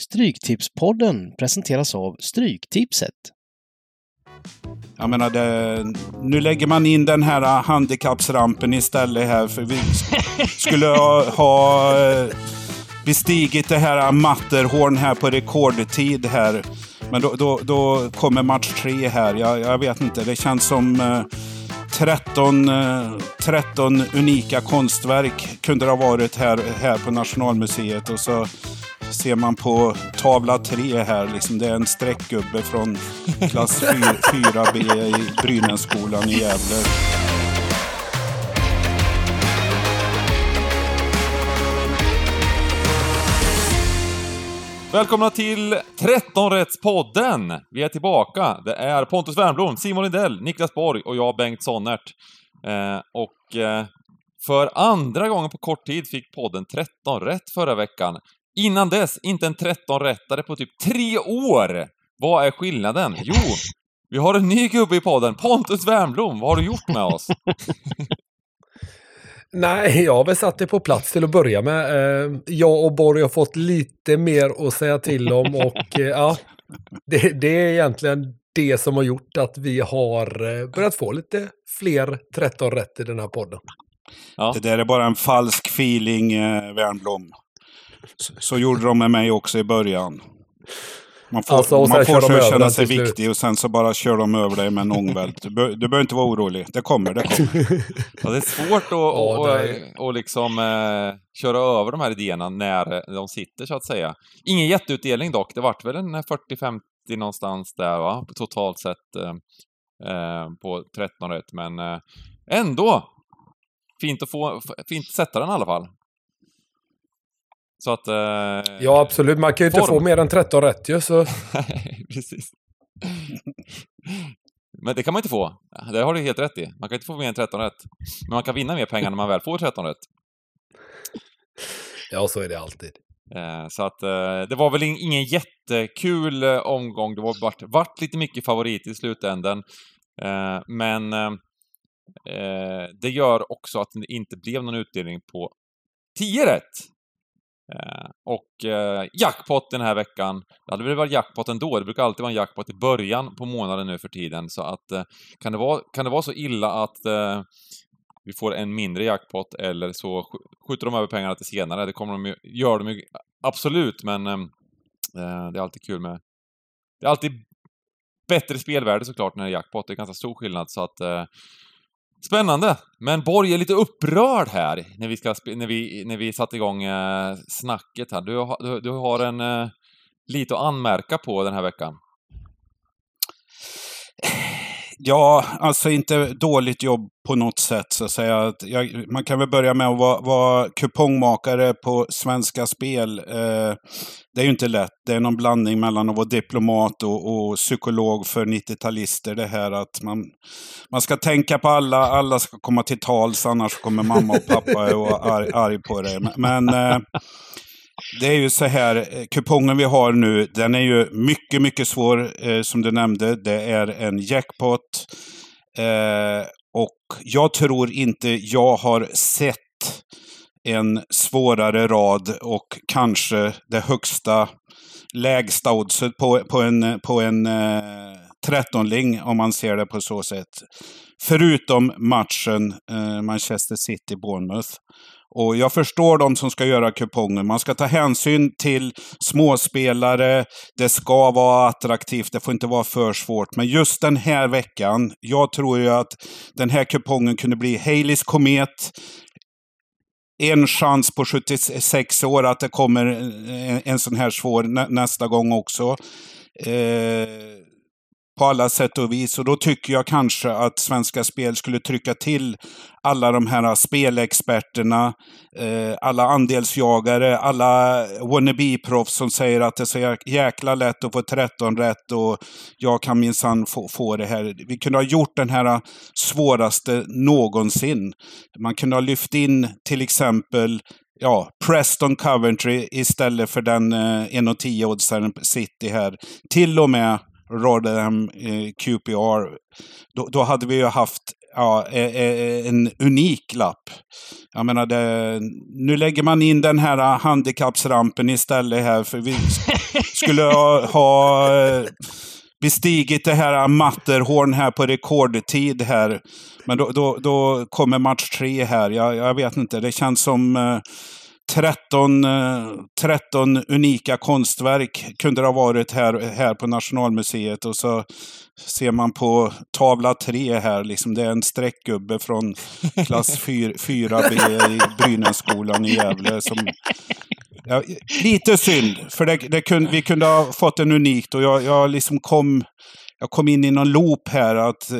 Stryktipspodden presenteras av Stryktipset. Jag menar, det, nu lägger man in den här handikappsrampen istället här. För vi skulle ha, ha eh, bestigit det här Matterhorn här på rekordtid här. Men då, då, då kommer match tre här. Jag, jag vet inte, det känns som eh, 13, eh, 13 unika konstverk kunde det ha varit här, här på Nationalmuseet. Och så ser man på tavla 3 här, liksom, det är en streckgubbe från klass 4B i Brynässkolan i Gävle. Välkomna till 13-rättspodden! Vi är tillbaka. Det är Pontus Wernbloom, Simon Lindell, Niklas Borg och jag, Bengt Sonnert. Eh, och eh, för andra gången på kort tid fick podden 13 rätt förra veckan. Innan dess, inte en 13-rättare på typ tre år! Vad är skillnaden? Jo, vi har en ny gubbe i podden, Pontus Wernbloom. Vad har du gjort med oss? Nej, jag har väl satt det på plats till att börja med. Eh, Jag och Borg har fått lite mer att säga till om och eh, ja, det, det är egentligen det som har gjort att vi har eh, börjat få lite fler 13 rätt i den här podden. Ja. Det där är bara en falsk feeling, eh, Wernbloom. Så, så gjorde de med mig också i början. Man får, Alltså, man får över känna sig viktig och sen så bara kör de över dig med en ångvält. Du, bör- du behöver inte vara orolig. Det kommer, det kommer. Ja, det är svårt att Ja, och, det är- och liksom eh, köra över de här idéerna när de sitter, så att säga. Ingen jätteutdelning dock. Det vart väl en 40-50 någonstans där, va? Totalt sett eh, eh, på 13 rätt, men eh, ändå fint att få, fint att sätta den i alla fall. Så att... Eh, Ja, absolut. Man kan ju inte få mer än 13 rätt ju, så Nej, precis. Men det kan man inte få. Det har du helt rätt i. Man kan inte få mer än 13 rätt. Men man kan vinna mer pengar när man väl får 13 rätt. ja, så är det alltid. Eh, Så att eh, det var väl in- ingen jättekul eh, omgång. Det var vart, vart lite mycket favorit i slutändan. Men det gör också att det inte blev någon utdelning på 10 rätt. Eh, och eh, jackpot den här veckan, det hade väl varit jackpot ändå. Det brukar alltid vara en jackpot i början på månaden nu för tiden. Så att eh, kan det vara, kan det vara så illa att eh, vi får en mindre jackpot eller så skjuter de över pengarna till senare. Det kommer de ju, gör de ju absolut, men eh, eh, det är alltid kul med... Det är alltid bättre spelvärde såklart när det är jackpot. Det är ganska stor skillnad så att... Eh, Spännande! Men Borg är lite upprörd här när vi, ska när vi, när vi satte igång eh, snacket här. Du, har- du, du har en... Eh, lite att anmärka på den här veckan. Ja, alltså inte dåligt jobb på något sätt så att säga. Jag, man kan väl börja med att vara, vara kupongmakare på Svenska Spel. Eh, det är ju inte lätt. Det är någon blandning mellan att vara diplomat och, och psykolog för 90-talister. Det här att man, man ska tänka på alla, alla ska komma till tals annars kommer mamma och pappa och vara arg, arg på dig. Men, men eh, det är ju så här, eh, kupongen vi har nu, den är ju mycket, mycket svår eh, som du nämnde. Det är en jackpot. Eh, och jag tror inte jag har sett en svårare rad och kanske det högsta lägsta oddset på, på en, på en eh, 13-ling om man ser det på så sätt. Förutom matchen eh, Manchester City-Bournemouth. Och jag förstår de som ska göra kuponger. Man ska ta hänsyn till småspelare. Det ska vara attraktivt. Det får inte vara för svårt. Men just den här veckan, jag tror ju att den här kupongen kunde bli Haleys komet. En chans på 76 år att det kommer en, en sån här svår nä, nästa gång också. Eh, på alla sätt och vis. Och då tycker jag kanske att Svenska Spel skulle trycka till alla de här spelexperterna, eh, alla andelsjagare, alla wannabe-proffs som säger att det är så jäkla lätt att få 13 rätt och jag kan minsann få, få det här. Vi kunde ha gjort den här svåraste någonsin. Man kunde ha lyft in till exempel ja, Preston Coventry istället för den eh, 1,10 oddsaren City här. Till och med Rotherham eh, QPR. Då, då hade vi ju haft ja, e, e, en unik lapp. Jag menar, det, nu lägger man in den här handikappsrampen istället här, för vi skulle ha, ha eh, bestigit det här Matterhorn här på rekordtid här. Men då, då, då kommer match tre här. Jag, jag vet inte, det känns som eh, 13, 13 eh, unika konstverk kunde det ha varit här, här på Nationalmuseet. Och så ser man på tavla 3 här, liksom, det är en streckgubbe från klass 4, 4B i Brynässkolan i Gävle. Som, ja, lite synd, för det, det kunde, vi kunde ha fått en unikt och jag, jag liksom kom jag kom in i någon loop här att, eh,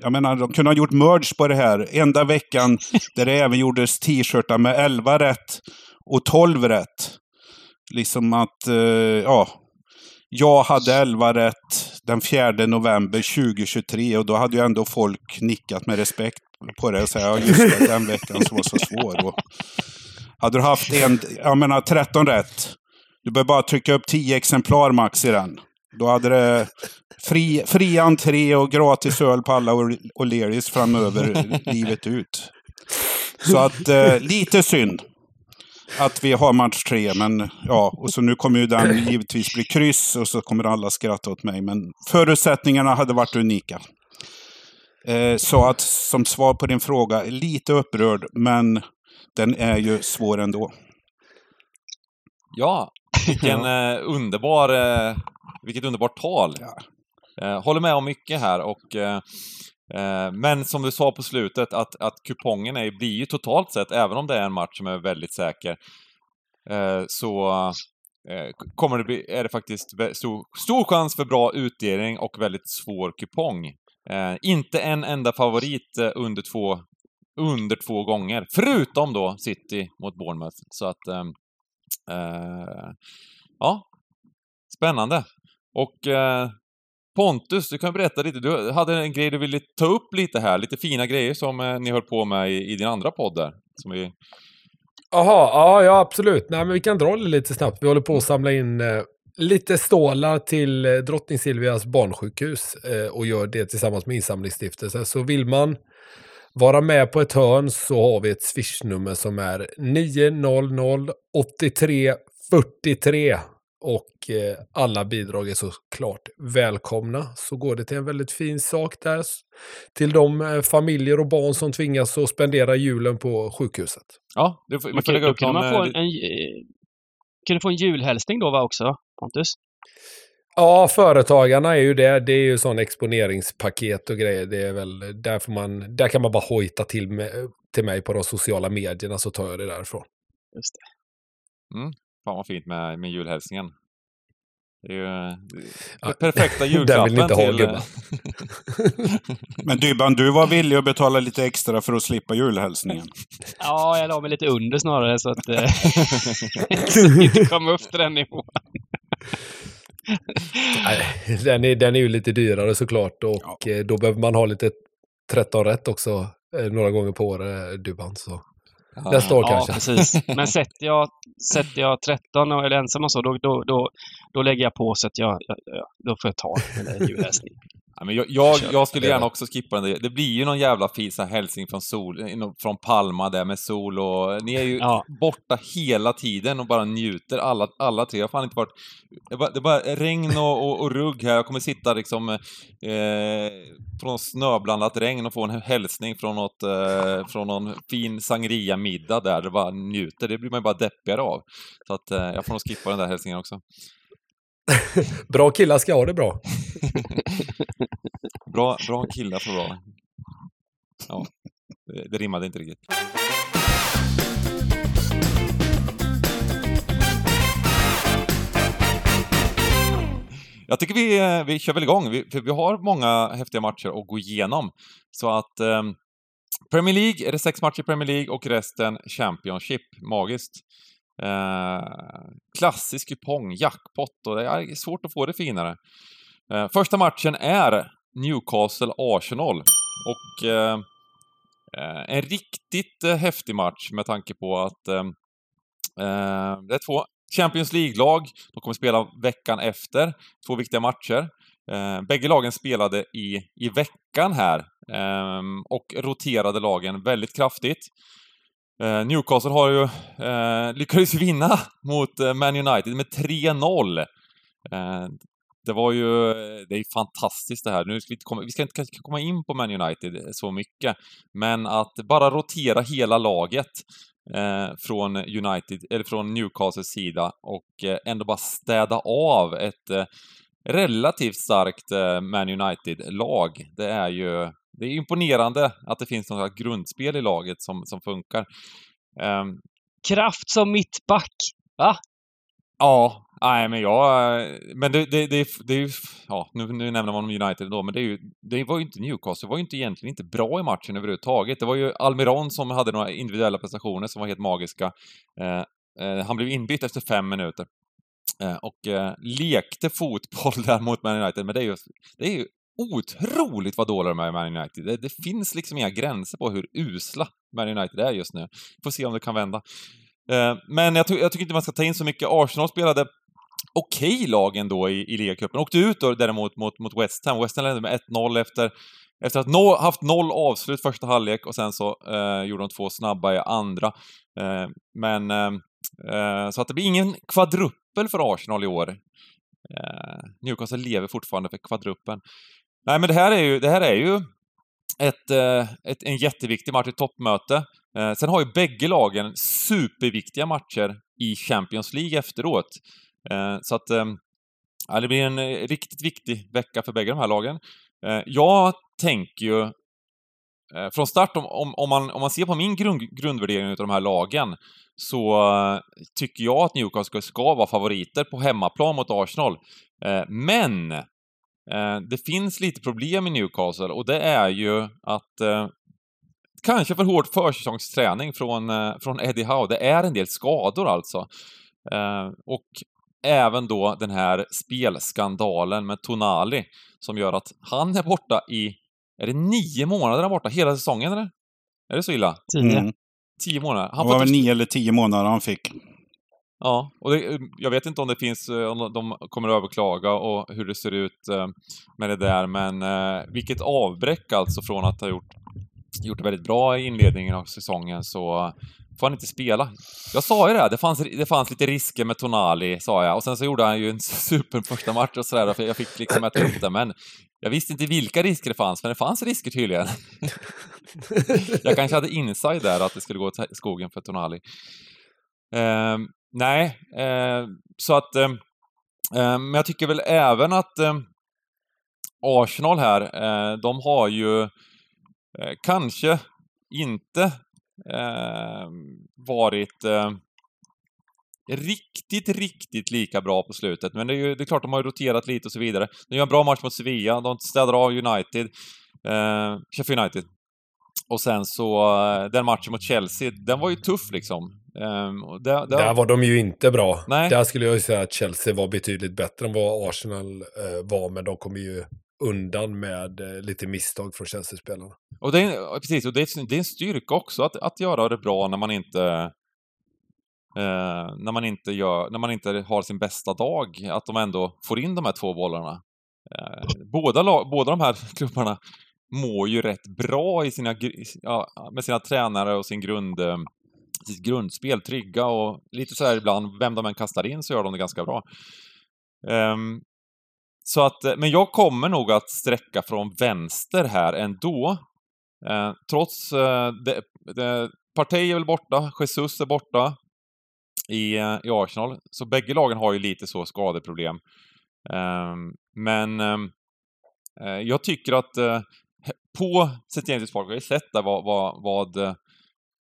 jag menar, de kunde ha gjort merge på det här. Enda veckan där det även gjordes t-shirtar med 11 rätt och 12 rätt. Liksom att, eh, ja, jag hade 11 rätt den 4 november 2023 och då hade ju ändå folk nickat med respekt på det och ja just det, den veckan som var så svår. Och hade du haft en, jag menar 13 rätt, du behöver bara trycka upp 10 exemplar max i den. Då hade det fri, fri entré och gratis öl på alla O'Learys framöver livet ut. Så att eh, lite synd att vi har match tre, men ja, och så nu kommer ju den givetvis bli kryss och så kommer alla skratta åt mig. Men förutsättningarna hade varit unika. Eh, så att som svar på din fråga, lite upprörd, men den är ju svår ändå. Ja, vilken eh, underbar, eh, vilket underbart tal. Ja. Eh, håller med om mycket här och eh, eh, men som du sa på slutet att, att kupongen är, blir ju totalt sett, även om det är en match som är väldigt säker, så kommer det bli, är det faktiskt stor, stor chans för bra utdelning och väldigt svår kupong. Inte en enda favorit under två, under två gånger, förutom då City mot Bournemouth. Så att, Äh, ja, spännande. Och eh, Pontus, du kan berätta lite. Du hade en grej du ville ta upp lite här, lite fina grejer som eh, ni höll på med i, i din andra podd där. Som vi... Jaha, ja, ja absolut. Nej, men vi kan dra det lite snabbt. Vi håller på att samla in eh, lite stålar till eh, Drottning Silvias barnsjukhus eh, och gör det tillsammans med insamlingsstiftelsen. Så vill man vara med på ett hörn så har vi ett swishnummer som är 900 83 43 och eh, alla bidrag är såklart välkomna. Så går det till en väldigt fin sak där. Till de eh, familjer och barn som tvingas att spendera julen på sjukhuset. Ja, du, får lägga upp någon... Man få en, en, kan du få en julhälsning då va också, Pontus? Ja, företagarna är ju det. Det är ju sån exponeringspaket och grejer. Det är väl där, får man, där kan man bara hojta till, med, till mig på de sociala medierna så tar jag det därifrån. Just det. Mm. Fan vad fint med, med julhälsningen. Det är ju ja, perfekta julklappen vill inte till... Ha, Men Dybban, du var villig att betala lite extra för att slippa julhälsningen. Ja, jag la mig lite under snarare så att eh, inte komma upp till den nivån. den, är, den är ju lite dyrare såklart och ja. Eh, då behöver man ha lite 13 rätt också eh, några gånger på året, Dybban. Så. Nästa år kanske. Ja, precis. Men sätter jag, sätter jag 13 och är ensam och så, då, då, då, då lägger jag på så att jag, jag, då får jag ta den julhälsningen. Ja, men jag, jag, jag, skulle gärna också skippa den. Det blir ju någon jävla fin hälsning från sol, från Palma där med sol och ni är ju ja. borta hela tiden och bara njuter alla, alla tre. Jag har fan inte varit... Det är bara, det är bara regn och, och, och, rugg här. Jag kommer sitta liksom eh, från snöblandat regn och få en hälsning från något, eh, från någon fin sangria-middag där. Det bara njuter. Det blir man ju bara deppigare av. Så att eh, jag får nog skippa den där hälsningen också. bra killar ska ha det bra. bra, bra killar för bra. Ja, det, det rimmade inte riktigt. Jag tycker vi, eh, vi kör väl igång, vi, för vi har många häftiga matcher att gå igenom. Så att eh, Premier League, är det sex matcher i Premier League och resten Championship. Magiskt. Eh, klassisk kupong, jackpot och det är svårt att få det finare. Eh, första matchen är Newcastle-Arsenal och eh, eh, en riktigt eh, häftig match med tanke på att eh, eh, det är två Champions League-lag. De kommer spela veckan efter, två viktiga matcher. Eh, bägge lagen spelade i, i veckan här eh, och roterade lagen väldigt kraftigt. Eh, Newcastle har ju eh, lyckades vinna mot eh, Man United med 3-0. Eh, det var ju, det är fantastiskt det här. Nu ska vi, inte komma, vi ska inte kanske komma in på Man United så mycket, men att bara rotera hela laget eh, från United, eller från Newcastles sida och eh, ändå bara städa av ett eh, relativt starkt eh, Man United-lag. Det är ju det är imponerande att det finns något grundspel i laget som, som funkar. Um, Kraft som mittback. Va? Ja, nej men jag... Men det, det, det, det är ju... Ja, nu, nu nämner man United då, men det, är ju, det var ju inte Newcastle, det var ju inte egentligen inte bra i matchen överhuvudtaget. Det var ju Almiron som hade några individuella prestationer som var helt magiska. Eh, eh, han blev inbytt efter fem minuter. Eh, och eh, lekte fotboll där mot Man United, men det är ju, det är ju otroligt vad dåliga de är i Man United. Det, det, finns liksom inga gränser på hur usla Man United är just nu. Får se om det kan vända. Eh, men jag, jag, tycker inte man ska ta in så mycket. Arsenal spelade okej okay lag ändå i, i ligacupen. Åkte ut då däremot mot, mot West Ham. West Ham ledde med 1-0 efter, efter att no, haft noll avslut första halvlek och sen så eh, gjorde de två snabba i andra. Eh, men eh, eh så att det blir ingen kvadruppel för Arsenal i år. Eh, Newcastle lever fortfarande för kvadruppen. Nej, men det här är ju, det här är ju ett, eh, ett, en jätteviktig match, ett toppmöte. Eh, sen har ju bägge lagen superviktiga matcher i Champions League efteråt. Eh, så att eh, ja, det blir en eh, riktigt viktig vecka för bägge de här lagen. Eh, jag tänker ju eh, från start, om, om, om, man, om man ser på min grund, grundvärdering av de här lagen, så tycker jag att Newcastle ska vara favoriter på hemmaplan mot Arsenal. Men det finns lite problem i Newcastle och det är ju att kanske för hård försäsongsträning från, eh, från Eddie Howe. Det är en del skador alltså. Eh, och även då den här spelskandalen med Tonali som gör att han är borta i, är det nio månader han är borta hela säsongen eller? Är det så illa? Tio. Mm. Tio månader. Han det var väl nio eller tio månader han fick. Ja, och det, jag vet inte om det finns, eh, om de kommer att överklaga och hur det ser ut med det där, men vilket avbräck alltså från att ha gjort gjort det väldigt bra i inledningen av säsongen så får han inte spela. Jag sa ju det, det fanns, det fanns lite risker med Tonali, sa jag. Och sen så gjorde han ju en super första match och sådär, för jag fick liksom äta upp det. Men jag visste inte vilka risker det fanns, men det fanns risker tydligen. jag kanske hade inside där att det skulle gå åt skogen för Tonali. Eh, nej, eh, så att... Eh, men jag tycker väl även att ehm, Arsenal här, eh, de har ju eh, kanske inte varit eh, riktigt, riktigt lika bra på slutet. Men det är ju det är klart, de har ju roterat lite och så vidare. De gör en bra match mot Sevilla, de städar av United, eh, Sheffield United. Och sen så, eh, den matchen mot Chelsea, den var ju tuff liksom. Um, där, där... där, var de ju inte bra. Nej. Där skulle jag ju säga att Chelsea var betydligt bättre än vad Arsenal eh, var, men de kommer ju undan med eh, lite misstag från tjänstespelarna. Och det är, precis, och det är, det är en styrka också att, att göra det bra när man inte eh, när, man inte gör, när man inte har sin bästa dag, att de ändå får in de här två bollarna. Eh, båda, båda de här klubbarna mår ju rätt bra i sina, ja, med sina tränare och sin grund, eh, sitt grundspel, trygga och lite så här ibland, vem de än kastar in så gör de det ganska bra. Ehm, så att, eh, men jag kommer nog att sträcka från vänster här ändå. Eh, trots eh, det, det, Partey är väl borta, Jesus är borta i, eh, i Arsenal. Så bägge lagen har ju lite så skadeproblem. Eh, men ehm, eh, jag tycker att eh, på St. James' Park har ju sett där vad, vad, vad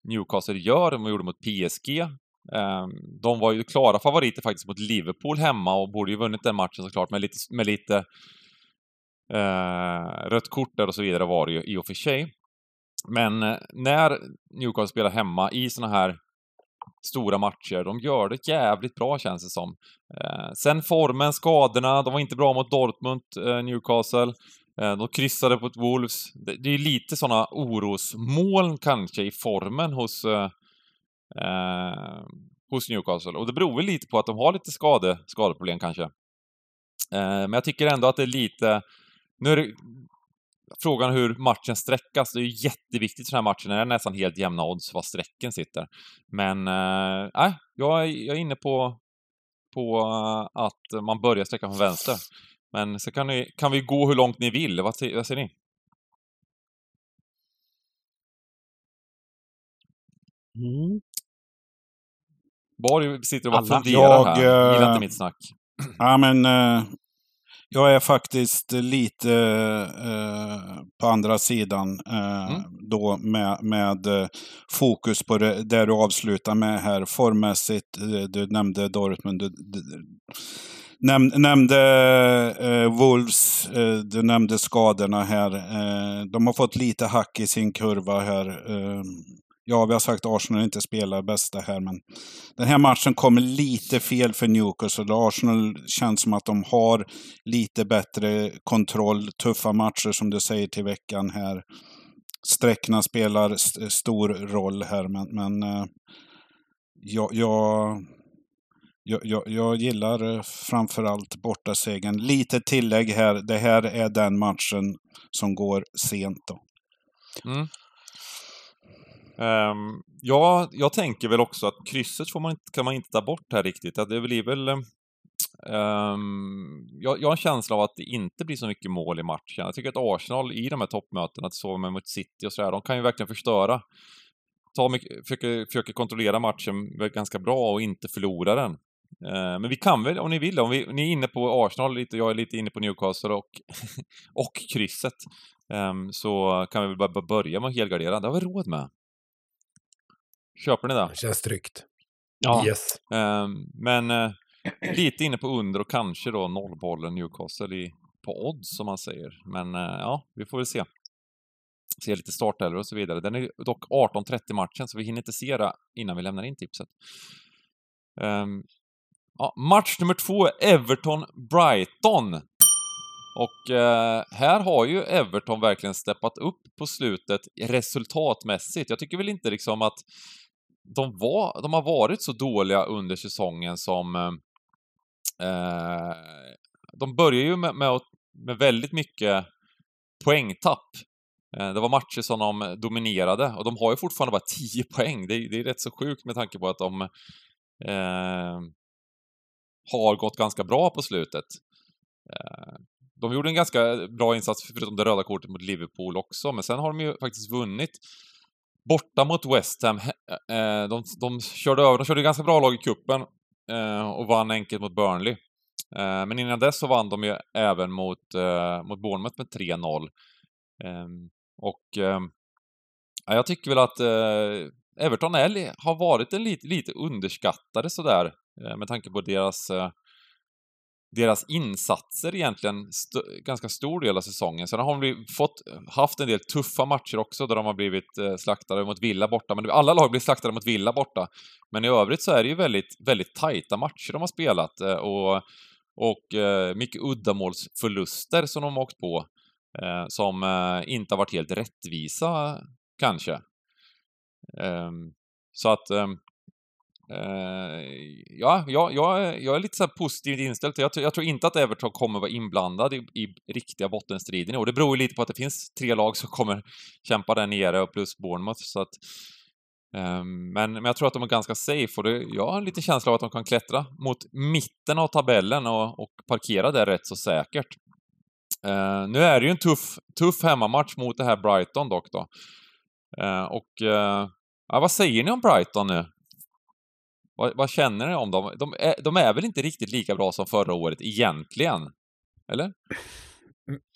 Newcastle gör, de gjorde mot PSG. Ehm, de var ju klara favoriter faktiskt mot Liverpool hemma och borde ju vunnit den matchen såklart med lite, med lite eh, rött kort där och så vidare var det ju i och för sig. Men eh, när Newcastle spelar hemma i såna här stora matcher, de gör det jävligt bra känns det som. Eh, sen formen, skadorna, de var inte bra mot Dortmund, eh, Newcastle. Eh, de kryssade på ett Wolves. Det, det är lite sådana orosmoln kanske i formen hos eh, eh, hos Newcastle. Och det beror väl lite på att de har lite skade, skadeproblem kanske. Eh, men jag tycker ändå att det är lite... Nu är det, frågan hur matchen sträckas. Det är ju jätteviktigt för den här matchen. Det är nästan helt jämna odds var strecken sitter. Men, eh, nej, äh, jag, jag är inne på, på eh, att man börjar sträcka från vänster. Men så kan, ni, kan vi gå hur långt ni vill. Vad, vad säger ni? Mm. Borg sitter och bara Alla. funderar Jag, här. Gillar eh, inte mitt snack. Ja, men eh, jag är faktiskt lite eh, på andra sidan eh, Mm. då med, med eh, fokus på det, det du avslutar med här formmässigt. Eh, Du nämnde Dortmund, du, du näm, nämnde Wolves, du nämnde skadorna här. De har fått lite hack i sin kurva här. Ja, vi har sagt att Arsenal inte spelar bästa här, men den här matchen kommer lite fel för Newcastle. Arsenal känns som att de har lite bättre kontroll. Tuffa matcher som du säger till veckan här. Sträckna spelar st stor roll här, men, men eh, jag, jag, jag, jag, jag gillar eh, framförallt bortasegern. Lite tillägg här. Det här är den matchen som går sent då. Mm. Um, ja, jag tänker väl också att krysset får man, kan man inte ta bort här riktigt. Att det blir väl... Um, jag, jag har en känsla av att det inte blir så mycket mål i matchen. Jag tycker att Arsenal i de här toppmötena, att sova med mot City och sådär, de kan ju verkligen förstöra. Ta mycket, försöker, försöker kontrollera matchen ganska bra och inte förlora den. Uh, men vi kan väl, om ni vill, om vi, ni är inne på Arsenal lite, jag är lite inne på Newcastle och, och krysset. um, så kan vi väl bara börja med att helgardera. Det har vi råd med. Köper ni det? Det känns tryggt. Ja, Yes. Ehm, men eh, lite inne på under och kanske då nollbollen Newcastle i, på odds som man säger. Men eh, ja, vi får väl se. Se lite startelvor och så vidare. Den är dock 18.30 matchen så vi hinner inte se det innan vi lämnar in tipset. Ehm, ja, match nummer två är Everton-Brighton. Och eh, här har ju Everton verkligen steppat upp på slutet resultatmässigt. Jag tycker väl inte liksom att de, var, de har varit så dåliga under säsongen som... Eh, eh de börjar ju med, med, med väldigt mycket poängtapp. Eh, det var matcher som de dominerade och de har ju fortfarande bara 10 poäng. Det, är- det är rätt så sjukt med tanke på att de eh, har gått ganska bra på slutet. Eh, de gjorde en ganska bra insats förutom det röda kortet mot Liverpool också, men sen har de ju faktiskt vunnit borta mot West Ham. Eh, eh, De, de körde över, de körde ganska bra lag i kuppen eh, och vann enkelt mot Burnley. Eh, Men innan dess så vann de ju även mot, eh, mot Bournemouth med 3-0. Ehm, och ehm, jag tycker väl att eh, Everton är, har varit en lite, lite underskattade sådär eh, med tanke på deras eh, deras insatser egentligen st ganska stor del av säsongen. Sen har de fått, haft en del tuffa matcher också där de har blivit eh, slaktade mot Villa borta. Men alla lag blir slaktade mot Villa borta. Men i övrigt så är det ju väldigt, väldigt tajta matcher de har spelat eh, och, och eh, mycket uddamålsförluster som de har åkt på. Eh, som eh, inte har varit helt rättvisa kanske. Ehm, så att Eh, Eh, ja, jag, jag, är- jag är lite så här positivt inställd. Jag, jag tror inte att Everton kommer vara inblandad i, i riktiga bottenstriden i år. Det beror ju lite på att det finns tre lag som kommer kämpa där nere och plus Bournemouth. Så att, um, men, men jag tror att de är ganska safe och det, jag har en liten känsla av att de kan klättra mot mitten av tabellen och, och parkera där rätt så säkert. Uh, nu är det ju en tuff, tuff hemmamatch mot det här Brighton dock då. Uh, och uh, ja, vad säger ni om Brighton nu? Vad, vad känner ni om dem? De är, de är väl inte riktigt lika bra som förra året egentligen? Eller?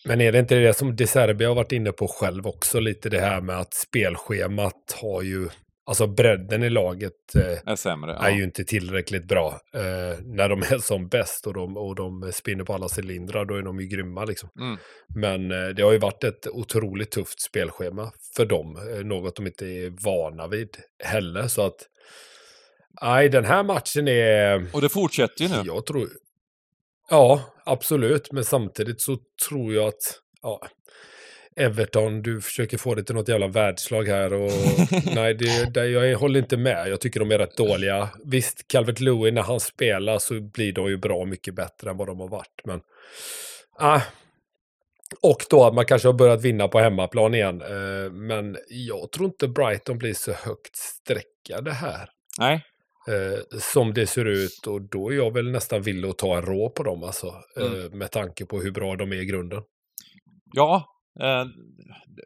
Men är det inte det som De Serbi har varit inne på själv också, lite det här med att spelschemat har ju, alltså bredden i laget eh, Är sämre? är ju inte tillräckligt bra. Eh, när de är som bäst och de, och de spinner på alla cylindrar, då är de ju grymma liksom. Mm. Men eh, det har ju varit ett otroligt tufft spelschema för dem, eh, något de inte är vana vid heller. Så att, nej, den här matchen är... Och det fortsätter ju nu. Jag tror... Ja, absolut. Men samtidigt så tror jag att... Ja, Everton, du försöker få det till något jävla världslag här och nej, det, det, jag håller inte med. Jag tycker de är rätt dåliga. Visst, Calvert Lewin när han spelar så blir de ju bra mycket bättre än vad de har varit, men ah, Och då att man kanske har börjat vinna på hemmaplan igen. Eh, men jag tror inte Brighton blir så högt streckade här. Nej, Eh, som det ser ut och då är jag väl nästan villig att ta en rå på dem alltså. Eh, Mm. med tanke på hur bra de är i grunden. Ja, eh,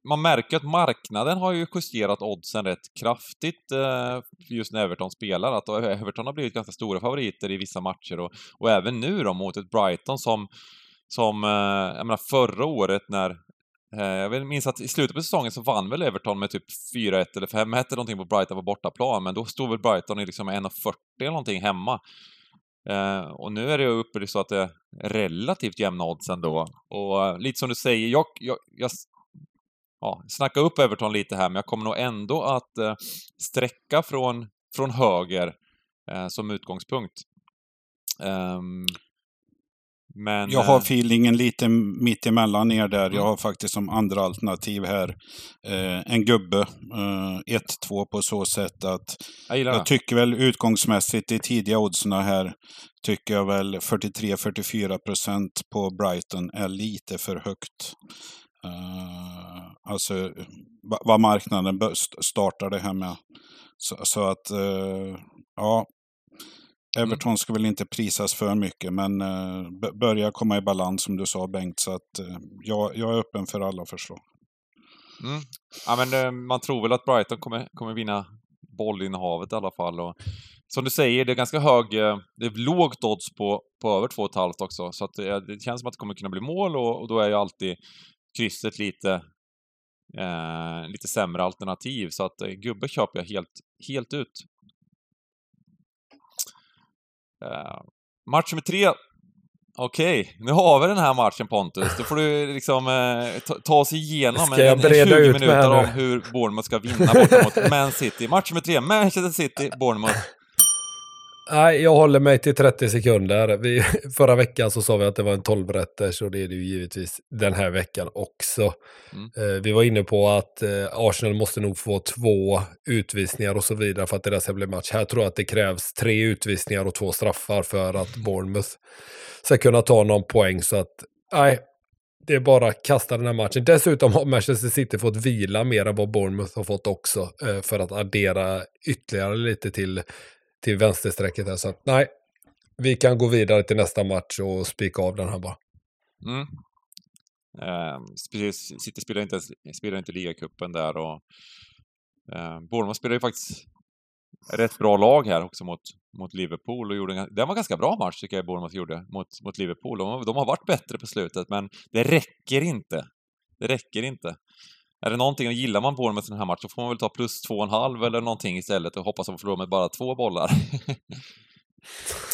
man märker att marknaden har ju justerat oddsen rätt kraftigt eh, just när Everton spelar. Att Everton har blivit ganska stora favoriter i vissa matcher och, och även nu då mot ett Brighton som, som eh, jag menar förra året när eh, Eh, jag vill minns att i slutet på säsongen så vann väl Everton med typ 4-1 eller 5-1 eller någonting på Brighton på bortaplan, men då stod väl Brighton i liksom 1,40 eller någonting hemma. Eh, och nu är det ju uppe så att det är relativt jämna odds ändå. Och eh, lite som du säger, jag, jag, jag ja, snackar upp Everton lite här, men jag kommer nog ändå att eh, sträcka från, från höger eh, som utgångspunkt. Ehm, men... Jag har eh, feelingen lite mitt emellan er där. Mm. Jag har faktiskt som andra alternativ här eh, en gubbe. Eh, 1-2 på så sätt att jag jag tycker väl utgångsmässigt i tidiga oddsen här tycker jag väl 43-44 procent på Brighton är lite för högt. Eh, alltså va- vad marknaden startar det här med. Så, så att eh, ja, Everton ska väl inte prisas för mycket men eh, börja komma i balans som du sa Bengt. Så att eh, jag, jag är öppen för alla förslag. Mm. Ja, men eh, man tror väl att Brighton kommer, kommer vinna bollinnehavet i alla fall. Och, som du säger, det är ganska hög, det är lågt odds på, på över 2,5 också, så att det, känns som att det kommer kunna bli mål och, och då är ju alltid krysset lite, lite sämre alternativ. Så att gubbe köper jag helt, helt ut. Eh, match nummer tre. Okej, nu har vi den här matchen Pontus. Då får du liksom eh, ta, ta oss igenom en, en breda 20 ut mig minuter om hur Bournemouth ska vinna borta mot Man City. Match nummer tre, Manchester City, Bournemouth. Nej, jag håller mig till 30 sekunder. Vi, förra veckan så sa vi att det var en 12 rätters och det är det ju givetvis den här veckan också. Mm. Eh, vi var inne på att eh, Arsenal måste nog få två utvisningar och så vidare för att det där ska bli match. Här tror jag att det krävs tre utvisningar och två straffar för att Bournemouth ska kunna ta någon poäng. Så att, nej, det är bara att kasta den här matchen. Dessutom har Manchester City fått vila mer än vad Bournemouth har fått också eh, för att addera ytterligare lite till till vänstersträcket här. Så att, nej, vi kan gå vidare till nästa match och spika av den här bara. Mm. Eh, precis, City spelar inte, spelar inte ligacupen där och eh, Bournemouth spelar ju faktiskt rätt bra lag här också mot, mot Liverpool och gjorde en, det var en ganska bra match tycker jag Bournemouth gjorde mot, mot Liverpool. De, de har varit bättre på slutet men det räcker inte. Det räcker inte. Är det någonting, och gillar man Bournemouth i den här matchen så får man väl ta plus två och en halv eller någonting istället och hoppas att man förlorar med bara två bollar.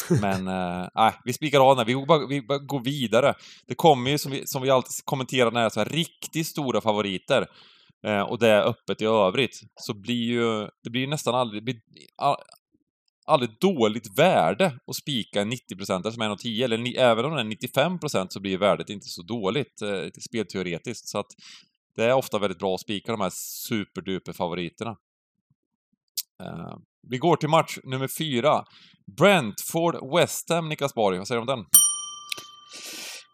Men nej, nej, vi spikar av den här. Vi går, bara, vi bara går vidare. Det kommer ju, som vi, som vi alltid kommenterar när det är så här, riktigt stora favoriter eh, och det är öppet i övrigt, så blir ju, det blir ju nästan aldrig, blir all, aldrig dåligt värde att spika en 90-procentare som är 1,10 eller ni, även om den är 95% så blir värdet inte så dåligt eh, spelteoretiskt. Så att det är ofta väldigt bra att spika de här superduper favoriterna. Uh, vi går till match nummer fyra. Brentford West Ham, Niklas Borg. Vad säger du om den?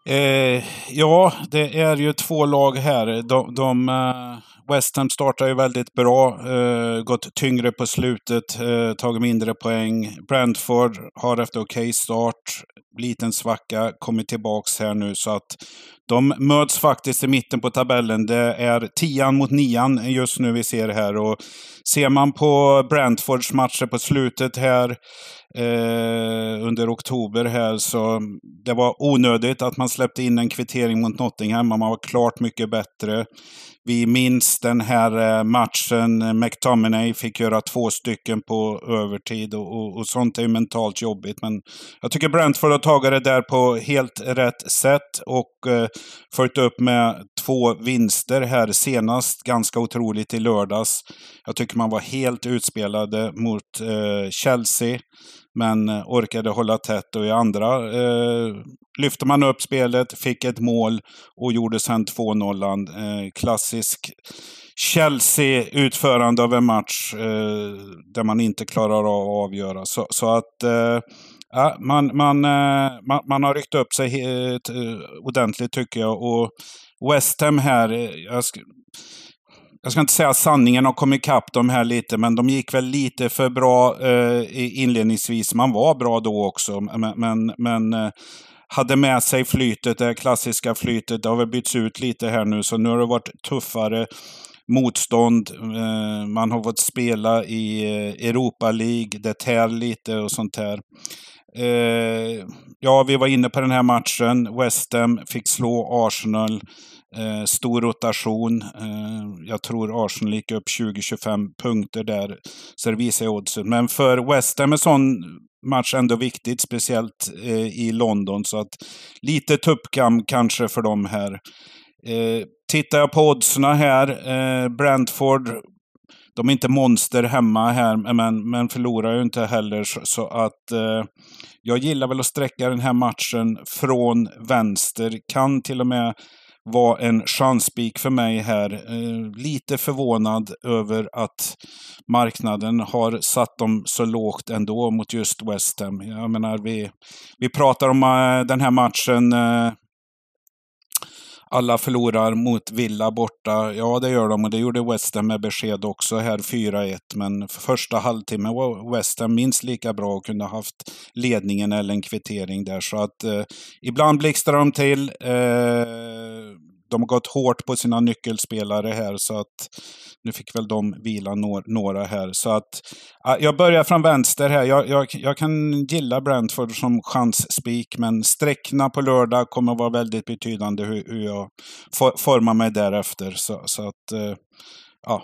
Eh, ja, det är ju två lag här. De, de, eh, West Ham startar ju väldigt bra, eh, gått tyngre på slutet, eh, tagit mindre poäng. Brentford har efter okej start, liten svacka, kommit tillbaks här nu så att de möts faktiskt i mitten på tabellen. Det är tian mot nian just nu vi ser här och ser man på Brentfords matcher på slutet här eh, under oktober här så det var onödigt att man släppte in en kvittering mot Nottingham. Man var klart mycket bättre. Vi minns den här eh, matchen. McTominay fick göra två stycken på övertid och, och, och sånt är ju mentalt jobbigt. Men jag tycker Brentford har tagit det där på helt rätt sätt och eh, följt upp med två vinster här senast. Ganska otroligt i lördags. Jag tycker man var helt utspelade mot eh, Chelsea. Men eh, orkade hålla tätt och i andra eh, lyfte man upp spelet, fick ett mål och gjorde sen 2-0. Eh, klassisk Chelsea-utförande av en match eh, där man inte klarar av att avgöra. Så, så att eh, Ja, man, man, eh, man, man har ryckt upp sig helt, eh, ordentligt tycker jag. Och West Ham här, eh, jag ska, jag ska inte säga att sanningen har kommit ikapp dem här lite, men de gick väl lite för bra eh, inledningsvis. Man var bra då också, men, men, men eh, hade med sig flytet, det klassiska flytet. Det har väl bytts ut lite här nu, så nu har det varit tuffare motstånd. Eh, man har fått spela i eh, Europa League, det tär lite och sånt här. Eh, ja, vi var inne på den här matchen. West Ham fick slå Arsenal. Eh, stor rotation. Eh, jag tror Arsenal gick upp 20-25 punkter där. Så det visar oddsen. Men för West Ham är sån match ändå viktigt, speciellt eh, i London. Så att lite tuppkam kanske för dem här. Eh, tittar jag på oddsen här, eh, Brentford, de är inte monster hemma här, men, men förlorar ju inte heller. Så, så att eh, jag gillar väl att sträcka den här matchen från vänster. Kan till och med var en chansspik för mig här. Eh, lite förvånad över att marknaden har satt dem så lågt ändå mot just West Ham. Jag menar, vi, vi pratar om eh, den här matchen eh, alla förlorar mot Villa borta. Ja, det gör de och det gjorde West Ham med besked också här 4-1. Men första halvtimmen var West Ham minst lika bra och kunde haft ledningen eller en kvittering där. Så att eh, ibland blixtrar de till. Eh, de har gått hårt på sina nyckelspelare här så att nu fick väl de vila några här. Så att jag börjar från vänster här. Jag, jag, jag kan gilla Brentford som chansspik men sträckna på lördag kommer vara väldigt betydande hur, hur jag formar mig därefter. Så, så att eh, ja,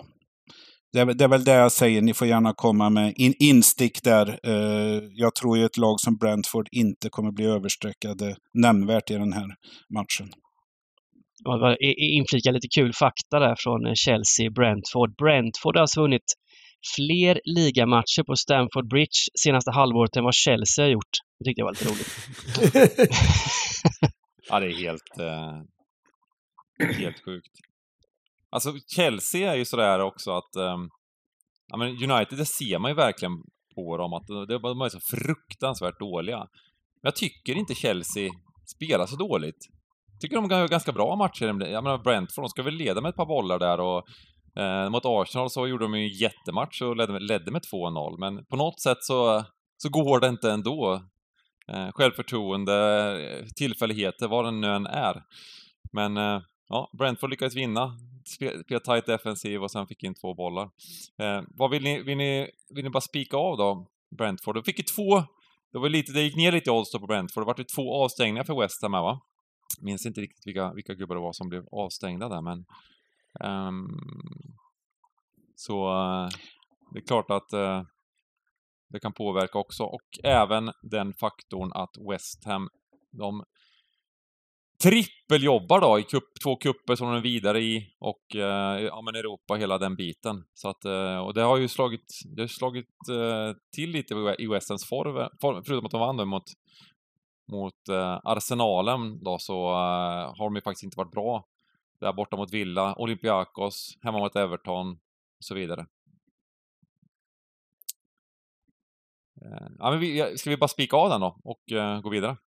det är, det är, väl det jag säger. Ni får gärna komma med in, instick där. Uh, jag tror ju ett lag som Brentford inte kommer bli överstreckade nämnvärt i den här matchen inflika lite kul fakta där från eh, Chelsea, Brentford. Brentford har alltså vunnit fler ligamatcher på Stamford Bridge senaste halvåret än vad Chelsea har gjort. Det tyckte jag var lite roligt. ja, det är helt, eh, helt sjukt. Alltså Chelsea är ju sådär också att um, ja, men United, det ser man ju verkligen på dem att de är så fruktansvärt dåliga. Men jag tycker inte Chelsea spelar så dåligt tycker de gör ganska bra matcher. Jag menar Brentford, de ska väl leda med ett par bollar där och eh, mot Arsenal så gjorde de ju en jättematch och ledde, ledde med 2-0, men på något sätt så, så går det inte ändå. Eh, självförtroende, tillfälligheter, vad det nu än är. Men eh, ja, Brentford lyckades vinna, Spelade tight defensiv och sen fick in två bollar. Eh, vad vill ni, vill ni, vill ni bara spika av då, Brentford? De fick ju två, det, var lite, det gick ner lite i odds på Brentford, det var ju två avstängningar för West Ham här va? Minns inte riktigt vilka, vilka gubbar det var som blev avstängda där, men um, så uh, det är klart att uh, det kan påverka också och även den faktorn att West Ham, de trippeljobbar då i kupp, två kupper som de är vidare i och uh, ja men Europa, hela den biten. Så att, och det har ju slagit, det har slagit till lite i West Hams form, förutom att de vann mot mot eh, Arsenalen då så eh, har de ju faktiskt inte varit bra. Där borta mot Villa, Olympiakos, hemma mot Everton och så vidare. Eh, ja, men vi, ska vi bara spika av den då och uh, gå vidare?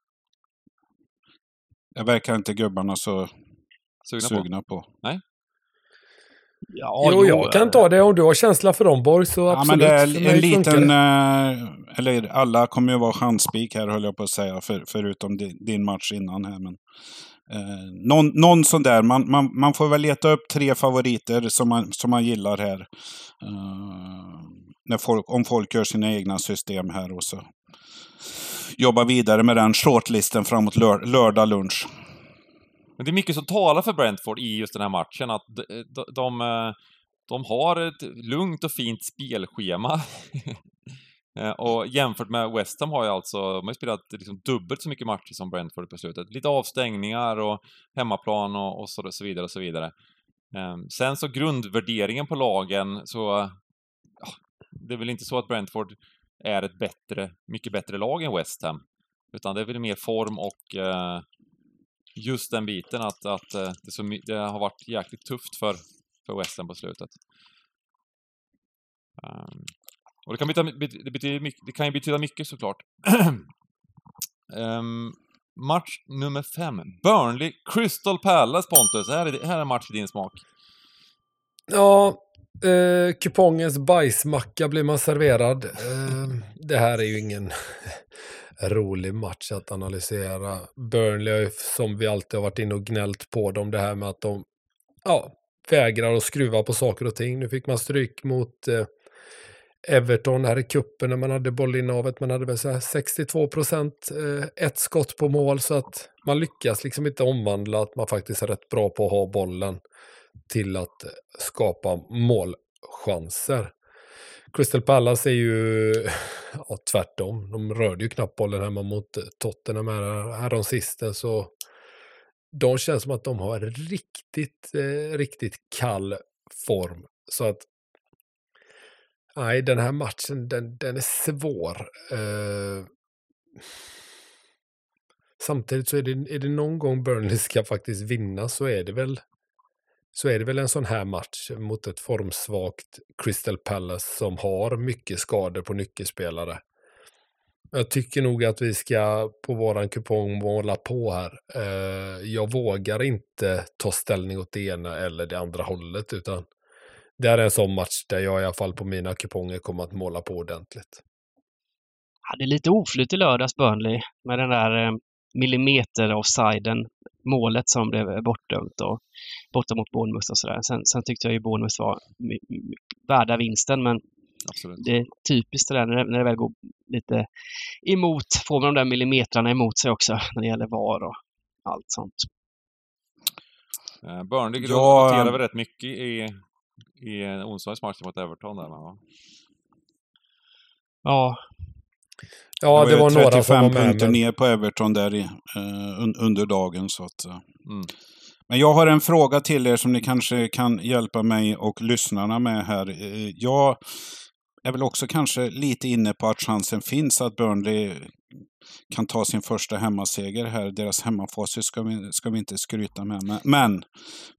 Jag verkar inte gubbarna så sugna, sugna på. på. Nej? Ja, jo, jag kan ta det om du har känsla för dem Borg, så absolut. Ja, men det är en liten, äh, eller alla kommer ju vara chansspik här höll jag på att säga, för, förutom din match innan här. Men, äh, någon, någon sån där, man, man, man får väl leta upp tre favoriter som man, som man gillar här. Uh, när folk, om folk gör sina egna system här och så jobba vidare med den shortlisten framåt lör, lördag lunch. Men det är mycket som talar för Brentford i just den här matchen, att de, de, de, eh, de har ett lugnt och fint spelschema. Eh, och jämfört med West Ham har ju alltså, de har spelat liksom dubbelt så mycket matcher som Brentford på slutet. Lite avstängningar och hemmaplan och, och så, så, vidare och så vidare. Ehm, sen så grundvärderingen på lagen så, ja, det är väl inte så att Brentford är ett bättre, mycket bättre lag än West Ham. Utan det är väl mer form och eh, just den biten att, att eh, det, så, det, har varit jäkligt tufft för, för Western på slutet. Um, och det kan, betyda, det, betyder mycket, det kan ju betyda mycket såklart. um, match nummer fem. Burnley Crystal Palace, Pontus. Här är, här är match i din smak. Ja, eh, kupongens bajsmacka blir man serverad. Eh, det här är ju ingen rolig match att analysera. Burnley har ju, som vi alltid har varit inne och gnällt på dem, det här med att de ja, vägrar att skruva på saker och ting. Nu fick man stryk mot eh, Everton här i kuppen när man hade bollinnehavet. Man hade väl så här 62 procent, eh, ett skott på mål så att man lyckas liksom inte omvandla att man faktiskt är rätt bra på att ha bollen till att skapa målchanser. Crystal Palace är ju ja, tvärtom. De rörde ju knappt bollen hemma mot eh, Tottenham här, här de sista så de känns som att de har riktigt, eh, riktigt kall form. Så att nej, den här matchen den, den är svår. Eh, samtidigt så är det, är det någon gång Burnley ska faktiskt vinna så är det väl så är det väl en sån här match mot ett formsvagt Crystal Palace som har mycket skador på nyckelspelare. Jag tycker nog att vi ska på våran kupong måla på här. Eh, jag vågar inte ta ställning åt det ena eller det andra hållet utan det är en sån match där jag i alla fall på mina kuponger kommer att måla på ordentligt. Hade lite oflyt i lördags Burnley med den där eh, millimeter offsiden målet som blev bortdömt och borta mot Bournemouth och sådär. Sen, sen tyckte jag ju Bournemouth var värda vinsten men Absolut. det är typiskt det där när det, när det väl går lite emot, får man de där millimetrarna emot sig också när det gäller VAR och allt sånt. Eh, Burnley ja, roterar väl rätt mycket i, i onsdagens match mot Everton där va? Ja, Ja, det var, det var några som var med. punkter men... ner på Everton där i, uh, under dagen. Så att, uh. mm. Men jag har en fråga till er som ni kanske kan hjälpa mig och lyssnarna med här. Uh, jag är väl också kanske lite inne på att chansen finns att Burnley kan ta sin första hemmaseger här. Deras hemmafacit ska vi, ska vi inte skryta med. Men, men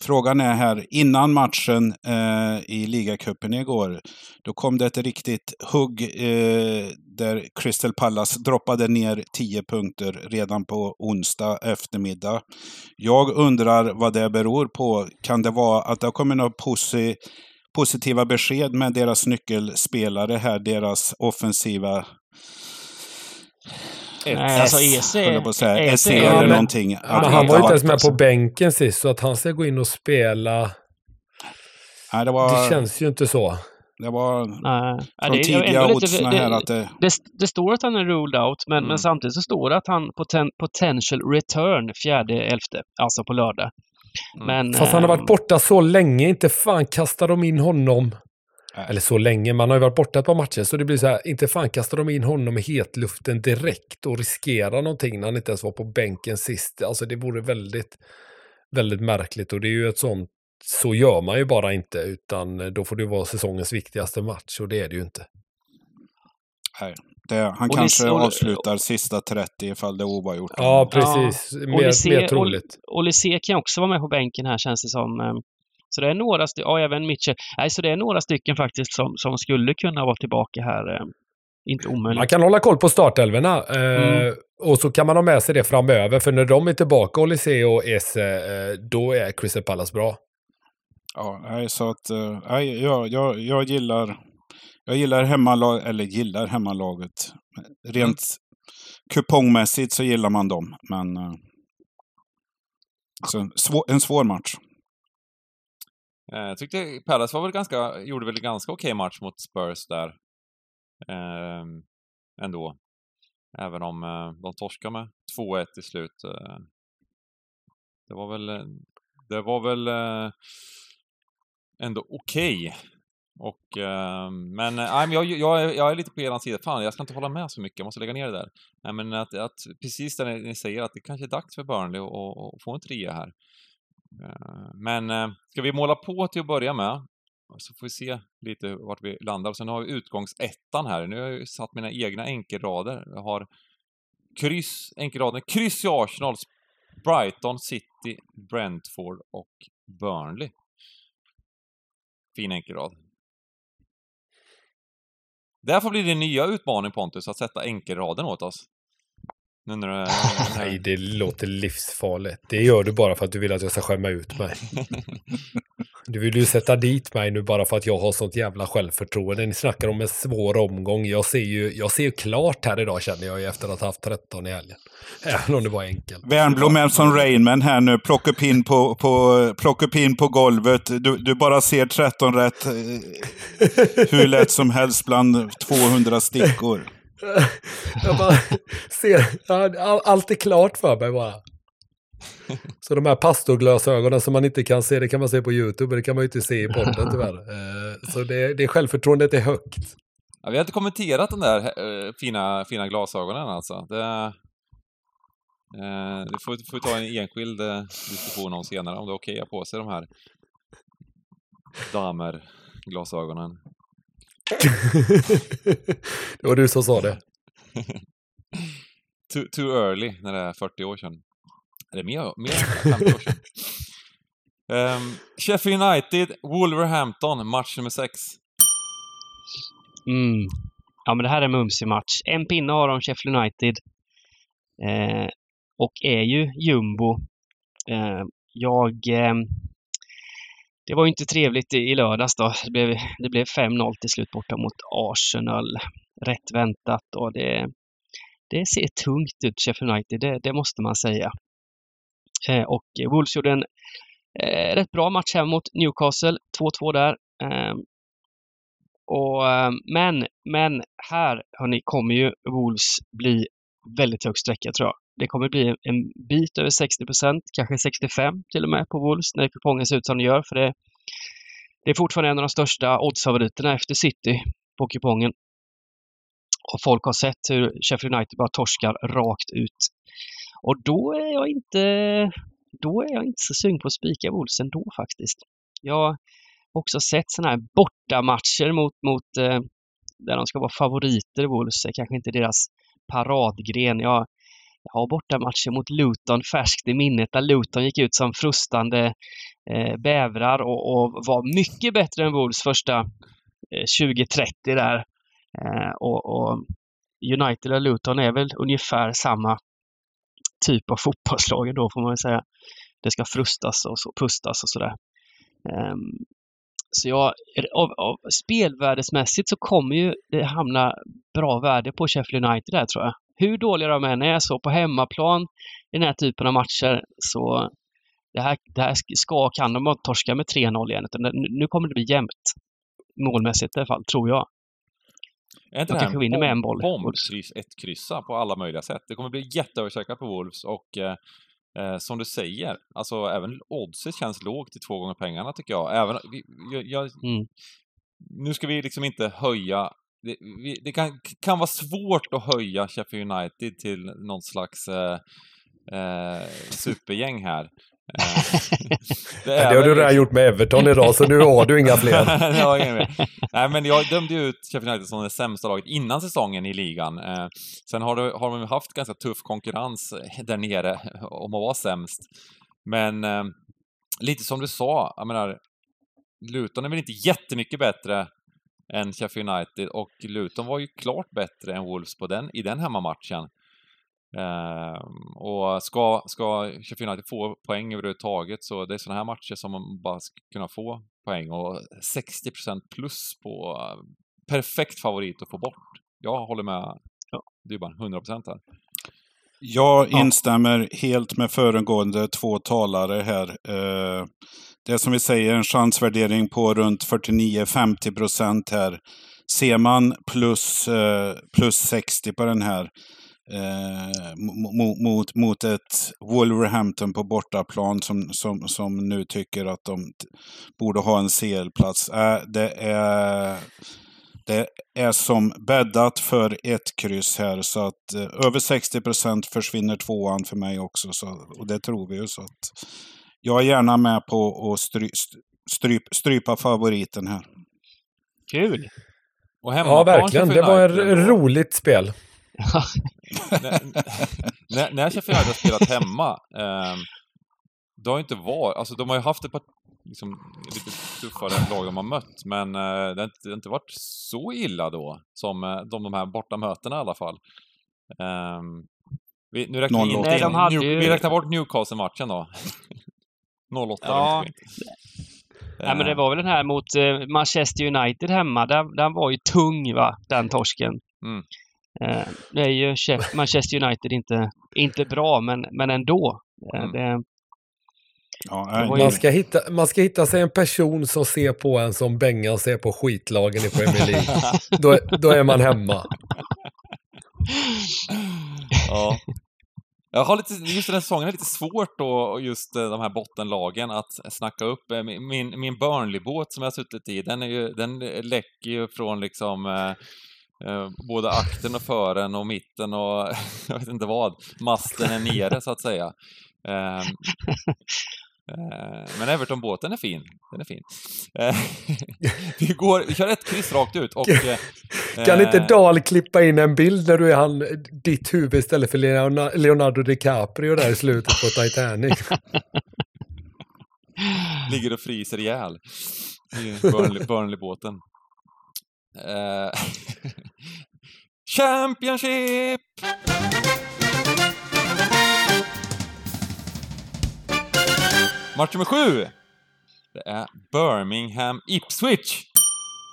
frågan är här, innan matchen eh, i ligacupen igår, då kom det ett riktigt hugg eh, där Crystal Palace droppade ner 10 punkter redan på onsdag eftermiddag. Jag undrar vad det beror på. Kan det vara att det har kommit något posi positiva besked med deras nyckelspelare här, deras offensiva Nej, alltså EC... EC e eller någonting. Men han var ju inte ens med på bänken sist, så att han ska gå in och spela... Nej, det, var... det känns ju inte så. Det var Nej. från det, tidiga oddsen här att det... det... Det står att han är ruled out, men, mm. men samtidigt så står det att han poten, potential return fjärde elfte, alltså på lördag. Mm. Men, Fast han har varit ehm, borta så länge, inte fan kastar de in honom. Nej. Eller så länge, man har ju varit borta ett par matcher, så det blir så här, inte fan kastar de in honom i hetluften direkt och riskerar någonting när han inte ens var på bänken sist. Alltså det vore väldigt, väldigt märkligt och det är ju ett sånt, så gör man ju bara inte, utan då får det vara säsongens viktigaste match och det är det ju inte. Nej. Det, han och kanske och, avslutar sista 30 ifall det är oavgjort. Ja, precis. Ja. Mer, Olysee, mer troligt. Olysee kan också vara med på bänken här känns det som. Så det är några stycken, ja även Mitchell. Nej, så det är några stycken faktiskt som, som skulle kunna vara tillbaka här. Ehm, inte omöjligt. Man kan hålla koll på startelverna. Eh, mm. och så kan man ha med sig det framöver. För när de är tillbaka, Olysee och Esse, eh, då är Crystal Palace bra. Ja, nej, så att nej, jag, jag, jag gillar jag gillar hemmalag, eller gillar hemmalaget. Rent mm. kupongmässigt så gillar man dem, men... Uh, så svår, en svår match. Eh, jag tyckte Palace var väl ganska, gjorde väl en ganska okej okay match mot Spurs där. Eh, ändå. Även om eh, de torskade med 2-1 i slut. Eh, det var väl, eh, det var väl eh, ändå okej. Okay. Och, eh, men eh, jag, jag, jag är lite på er sida. Fan, jag ska inte hålla med så mycket. Jag måste lägga ner det där. Nej, men att, att precis det ni säger, att det kanske är dags för Burnley att få en trea här. Eh, men eh, ska vi måla på till att börja med? Så får vi se lite vart vi landar. Och sen har vi utgångsettan här. Nu har jag satt mina egna enkelrader. Jag har kryss, enkelraden, kryss i Arsenal, Brighton, City, Brentford och Burnley. Fin enkelrad. Det får bli din nya utmaning Pontus, att sätta enkelraden åt oss. Nu när du... Nej, det låter livsfarligt. Det gör du bara för att du vill att jag ska skämma ut mig. Du vill ju sätta dit mig nu bara för att jag har sånt jävla självförtroende. Ni snackar om en svår omgång. Jag ser ju, jag ser ju klart här idag känner jag ju efter att ha haft 13 i helgen. Även om det var enkelt. Wernbloom är som Rainman här nu. Plocka upp in på, på, plocka upp in på golvet. Du, du bara ser 13 rätt. eh, Hur lätt som helst bland 200 stickor. Jag bara ser, all- allt är klart för mig bara. Så de här pastorglasögonen som man inte kan se, det kan man se på YouTube, det kan man ju inte se i podden tyvärr. Eh, så det, det självförtroendet är högt. Ja, vi har inte kommenterat de där eh, fina, fina glasögonen alltså. Det, eh, det får, får vi ta en enskild diskussion om senare, om det är okej att ha på sig de här damerglasögonen. det var du som sa det. Too, too early, när det är 40 år sedan. Eller mer, mer än 50 år sedan. Um, Sheffield United, Wolverhampton, match nummer 6. Mm. Ja, men det här är en mumsig match. En pinne har de Sheffield United. Eh, och är ju jumbo. Eh, jag... Eh, det var ju inte trevligt i, i lördags då. Det blev, det blev 5-0 till slut borta mot Arsenal. Rätt väntat och det, det ser tungt ut, Sheffield United. Det, det måste man säga. Eh, och Wolves gjorde en eh, rätt bra match hem mot Newcastle. 2-2 där. Ehm, eh, och, men, men här hörni, kommer ju Wolves bli väldigt hög sträcka tror jag. Det kommer bli en bit över 60% kanske 65 till och med på Wolves när kupongen ser ut som den gör. För det, det är fortfarande en av de största oddsfavoriterna efter City på kupongen. Och folk har sett hur Sheffield United bara torskar rakt ut. Och då är jag inte, då är jag inte så sugen på att spika Wolves ändå faktiskt. Jag har också sett sådana här bortamatcher mot, mot eh, där de ska vara favoriter, Wolves, kanske inte deras paradgren. Jag, jag har bortamatchen mot Luton färskt i minnet där Luton gick ut som frustande eh, bävrar och, och var mycket bättre än Wolves första eh, 20-30 där. Eh, och, och United och Luton är väl ungefär samma typ av fotbollslag då får man väl säga. Det ska frustas och så, pustas och sådär. Um, så jag, av, av spelvärdesmässigt så kommer ju det hamna bra värde på Sheffield United där tror jag. Hur dåliga de än är så på hemmaplan i den här typen av matcher så det här, det här ska, kan de bara torska med 3-0 igen. Utan nu kommer det bli jämnt. Målmässigt i alla fall, tror jag. Är inte De kanske vinner med en boll. Bombkryss, ett kryssa på alla möjliga sätt. Det kommer bli jätteöversäkrat på Wolves och eh, eh, som du säger, alltså även oddset känns lågt till två gånger pengarna tycker jag. Även, vi, jag, jag Mm. Nu ska vi liksom inte höja det, vi, det kan, kan vara svårt att höja Sheffield United till någon slags eh, eh, supergäng här. Eh, Det har du redan gjort med Everton idag, så nu har du inga fler. Nej, men jag dömde ju ut Sheffield United som det sämsta laget innan säsongen i ligan. Eh, sen har, det, har de haft ganska tuff konkurrens där nere om att vara sämst. Men eh, lite som du sa, jag menar, Luton är väl inte jättemycket bättre än Sheffield United och Luton var ju klart bättre än Wolves på den, i den hemmamatchen. Eh, och ska, ska Sheffield United få poäng överhuvudtaget så det är sådana här matcher som man bara ska kunna få poäng och 60% plus på perfekt favorit att få bort. Jag håller med. Ja. Bara 100% här. Jag Ja. instämmer helt med föregående två talare här. Eh, Det är som vi säger en chansvärdering på runt 49-50 procent här. Ser man plus, eh, plus 60 på den här eh, mot, mot, mot ett Wolverhampton på bortaplan som, som, som nu tycker att de borde ha en CL-plats. Eh, det, är, det är som bäddat för ett kryss här. Så att eh, över 60 procent försvinner tvåan för mig också. Så, och det tror vi ju. Så att jag är gärna med på att stry, stryp, strypa favoriten här. Kul! Och Ja, verkligen. Det var ett roligt spel. När, när, Sheffield United har spelat hemma, eh, det har inte varit, alltså de har ju haft ett par liksom, lite tuffare lag de har mött, men eh, det, har inte, det har inte varit så illa då som eh, de, de här bortamötena i alla fall. Ehm, Vi, nu räknar vi, 08. inte Nej, in, New, ju- vi räknar bort Newcastle-matchen då. 08 Ja. Nej, men det var väl den här mot eh, Manchester United hemma. Den, den var ju tung, va? Den torsken. Mm. Eh, nu är ju Manchester United inte, inte bra, men, men ändå. Eh, Mm. det, Ja, Man ska, hitta, man ska hitta sig en person som ser på en som Bengan ser på skitlagen i Premier League. då, då är man hemma. ja. Jag har lite, just den här säsongen är lite svårt då, just eh, de här bottenlagen, att snacka upp. Eh, Min, min- min Burnley-båt som jag har suttit i, den, är ju, den läcker ju från liksom eh, både akten och fören och mitten och jag vet inte vad. Masten är nere så att säga. Ehm, eh, men Everton-båten är fin. Den är fin. Eh, vi, går, vi kör ett kryss rakt ut och... Kan inte Dahl klippa in en bild när du är han, ditt huvud istället för Leona- Leonardo DiCaprio där i slutet på Titanic? ligger och fryser ihjäl i Burnley- Burnley-båten. Eh, Championship! Match nummer sju! Det är Birmingham Ipswich.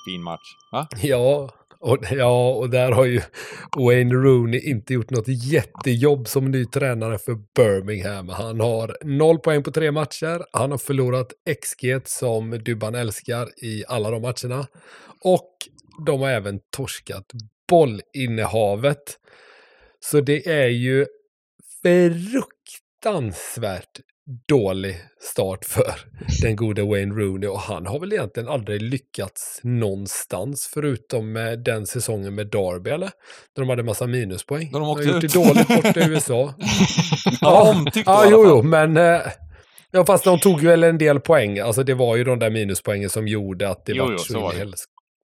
Fin match, va? Ja, och, ja, och där har ju Wayne Rooney inte gjort något jättejobb som ny tränare för Birmingham. Han har noll poäng på tre matcher. Han har förlorat XG som Dubban älskar i alla de matcherna. Och de har även torskat bollinnehavet. Så det är ju fruktansvärt dålig start för den gode Wayne Rooney och han har väl egentligen aldrig lyckats någonstans förutom med den säsongen med Derby eller? Där de hade massa minuspoäng. När de åkte gjort ut. det dåligt borta i USA. Ja, omtyckt ja, jo, jo, men eh, ja, fast de tog väl en del poäng. Alltså det var ju de där minuspoängen som gjorde att det Jo, var jo, så var det.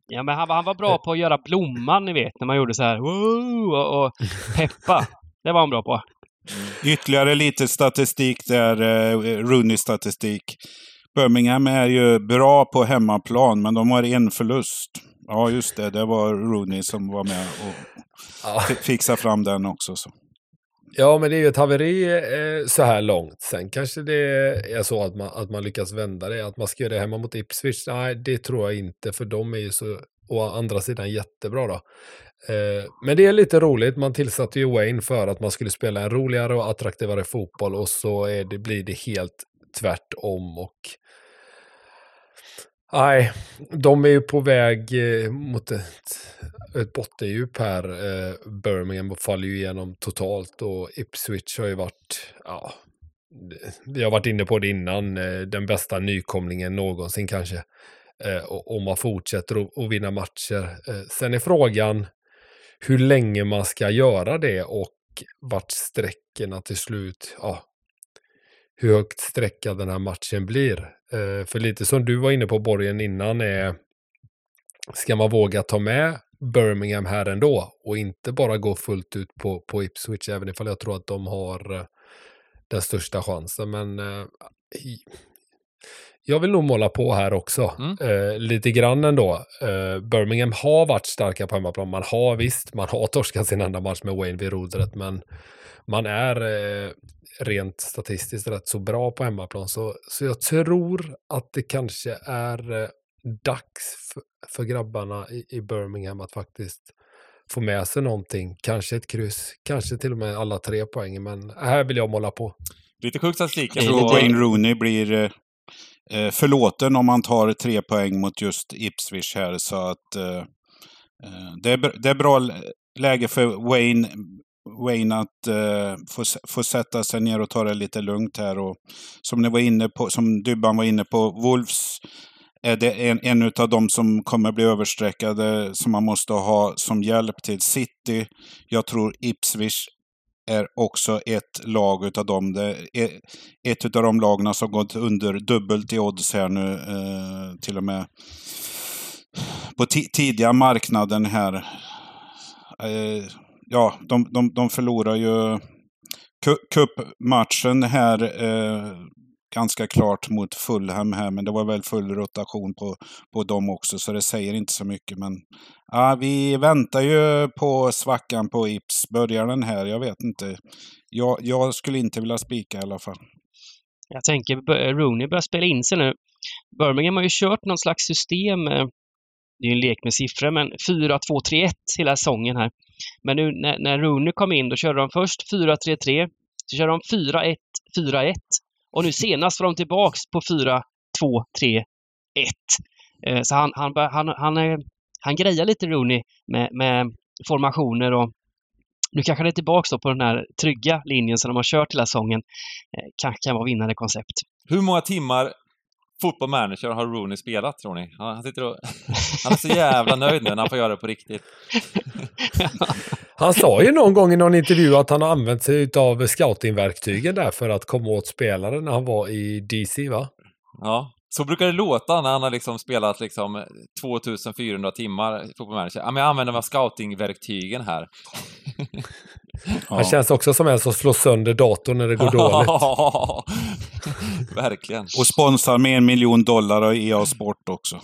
Ja, men han, var- han var bra på att göra blomman, ni vet, när man gjorde så här wow, och, och peppa. Det var han bra på. Ytterligare lite statistik där, eh, Rooney-statistik. Birmingham är ju bra på hemmaplan, men de har en förlust. Ja, just det. Det var Rooney som var med och Ja. fi- fixade fram den också. Så. Ja, men det är ju ett haveri eh, så här långt. Sen kanske det är så att man, att man lyckas vända det. Att man ska göra det hemma mot Ipswich, nej, det tror jag inte. För de är ju så, å andra sidan jättebra då. Eh, men det är lite roligt. Man tillsatte ju Wayne för att man skulle spela en roligare och attraktivare fotboll. Och så är det, blir det helt tvärtom. Och Nej, de är ju på väg eh, mot ett, ett bottendjup här. Eh, Birmingham faller ju igenom totalt och Ipswich har ju varit, ja, vi har varit inne på det innan, eh, den bästa nykomlingen någonsin kanske. Och, och man fortsätter att, att vinna matcher. Sen är frågan hur länge man ska göra det och vart sträckorna till slut, ja, hur högt sträckad den här matchen blir. Eh, för lite som du var inne på borgen innan är, ska man våga ta med Birmingham här ändå och inte bara gå fullt ut på, på Ipswich, även ifall jag tror att de har eh, den största chansen. Men eh, jag vill nog måla på här också. Mm. Eh, lite grann ändå. Eh, Birmingham har varit starka på hemmaplan. Man har visst, man har torskat sin enda match med Wayne vid rodret, men man är eh, rent statistiskt rätt så bra på hemmaplan. Så, så jag tror att det kanske är eh, dags för, för grabbarna i, i Birmingham att faktiskt få med sig någonting. Kanske ett kryss, kanske till och med alla tre poäng. Men här vill jag måla på. Lite sjuk statistik. Jag tror Wayne Rooney blir eh, eh, förlåten om man tar tre poäng mot just Ipswich här. Så att eh, eh, det, är, det är bra lä- läge för Wayne, Wayne att eh, få, få sätta sig ner och ta det lite lugnt här. Och som ni var inne på, som Dybban var inne på, Wolves är det en, en av dem som kommer bli överstreckade som man måste ha som hjälp till City. Jag tror Ipswich är också ett lag utav dem. Det är ett utav de lagen som gått under dubbelt i odds här nu. Eh, till och med på tidiga marknaden här. Eh, ja, de, de, de förlorar ju cupmatchen här. Eh, ganska klart mot Fulham här, men det var väl full rotation på, på dem också, så det säger inte så mycket. Men ja, vi väntar ju på svackan på Ips. Börjar den här? Jag vet inte. Jag, jag skulle inte vilja spika i alla fall. Jag tänker Rooney börjar spela in sig nu. Birmingham har ju kört någon slags system. Eh, det är ju en lek med siffror, men 4-2-3-1 hela säsongen här. Men nu när, när Rooney kom in, då körde de först 4-3-3, så körde de 4-1-4-1 och nu senast var de tillbaks på 4-2-3-1. Eh, Så han, han, han, han, eh, han grejar lite Rooney med, med formationer och nu kanske han är tillbaks på den här trygga linjen som de har kört hela säsongen. Eh, Kanske kan vara vinnande koncept. Hur många timmar Football Manager har Rooney spelat, tror ni? Han, sitter och, han är så jävla nöjd nu när han får göra det på riktigt. Han sa ju någon gång i någon intervju att han har använt sig av scoutingverktygen där för att komma åt spelare när han var i DC va? Ja, så brukar det låta när han har liksom spelat liksom 2400 timmar i Football Manager. Ja, men jag använder mig av scoutingverktygen här. Han känns också som en som slår sönder datorn när det går dåligt. Verkligen. Och sponsrar med en miljon dollar av EA Sport också.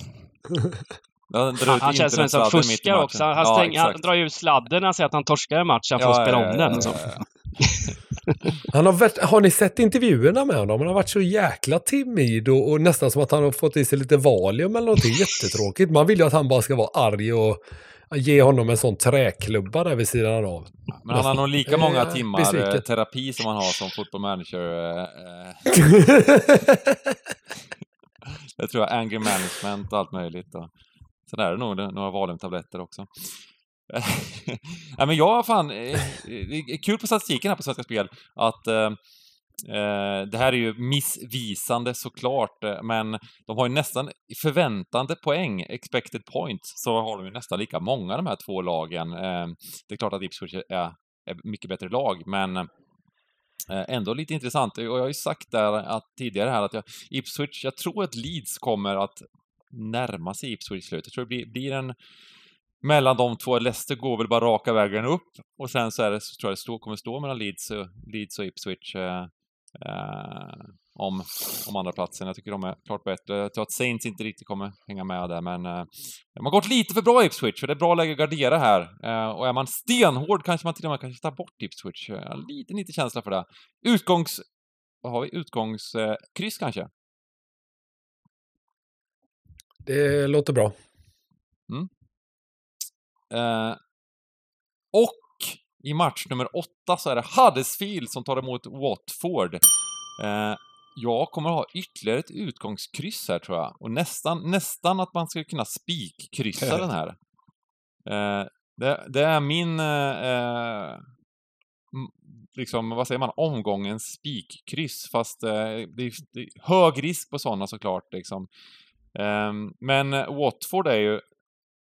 Han, Han, känns som en som i fuskar också. Han, Ja, han drar ju sladden när han säger att han torskar en match. Han får Ja, spela ja, om ja, den. Han har, varit, har ni sett intervjuerna med honom? Han har varit så jäkla timid och, och nästan som att han har fått i sig lite Valium eller någonting jättetråkigt. Man vill ju att han bara ska vara arg och ge honom en sån träklubba där vid sidan av. Men han har nog lika många Eh, timmar eh, terapi som han har som football manager. eh, Jag tror jag, anger management och allt möjligt. Och. Sen är det nog några Valiumtabletter också. ja, men jag fan, eh, det är kul på statistiken här på Svenska Spel att eh, eh det här är ju missvisande såklart, eh, men de har ju nästan förväntande poäng, expected points, så har de ju nästan lika många de här två lagen. Eh, det är klart att Ipswich är, är mycket bättre lag, men eh, ändå lite intressant. Och jag har ju sagt där att, tidigare här att jag, Ipswich, jag tror att Leeds kommer att närma sig Ipswich i slutet. Jag tror det blir, blir en mellan de två. Leicester går väl bara raka vägen upp och sen så, är det, så tror jag det stå, kommer stå mellan Leeds och, Leeds och Ipswich eh, eh, om, om andra platsen. Jag tycker de är klart bättre. Jag tror att Saints inte riktigt kommer hänga med där, men eh, de har gått lite för bra Ipswich, för det är bra läge att gardera här. Eh, och är man stenhård kanske man till och med kanske tar bort Ipswich. Jag har lite, lite känsla för det. Utgångs... Vad har vi? Utgångskryss eh, kanske? Det låter bra. Eh, och i match nummer åtta så är det Huddersfield som tar emot Watford. Eh, jag kommer ha ytterligare ett utgångskryss här tror jag. Och nästan, nästan att man skulle kunna spikkryssa den här. Eh, det, det är min, eh, liksom, vad säger man, omgångens spikkryss. Fast eh, det, är, det är hög risk på sådana såklart. Liksom. Eh, men Watford är ju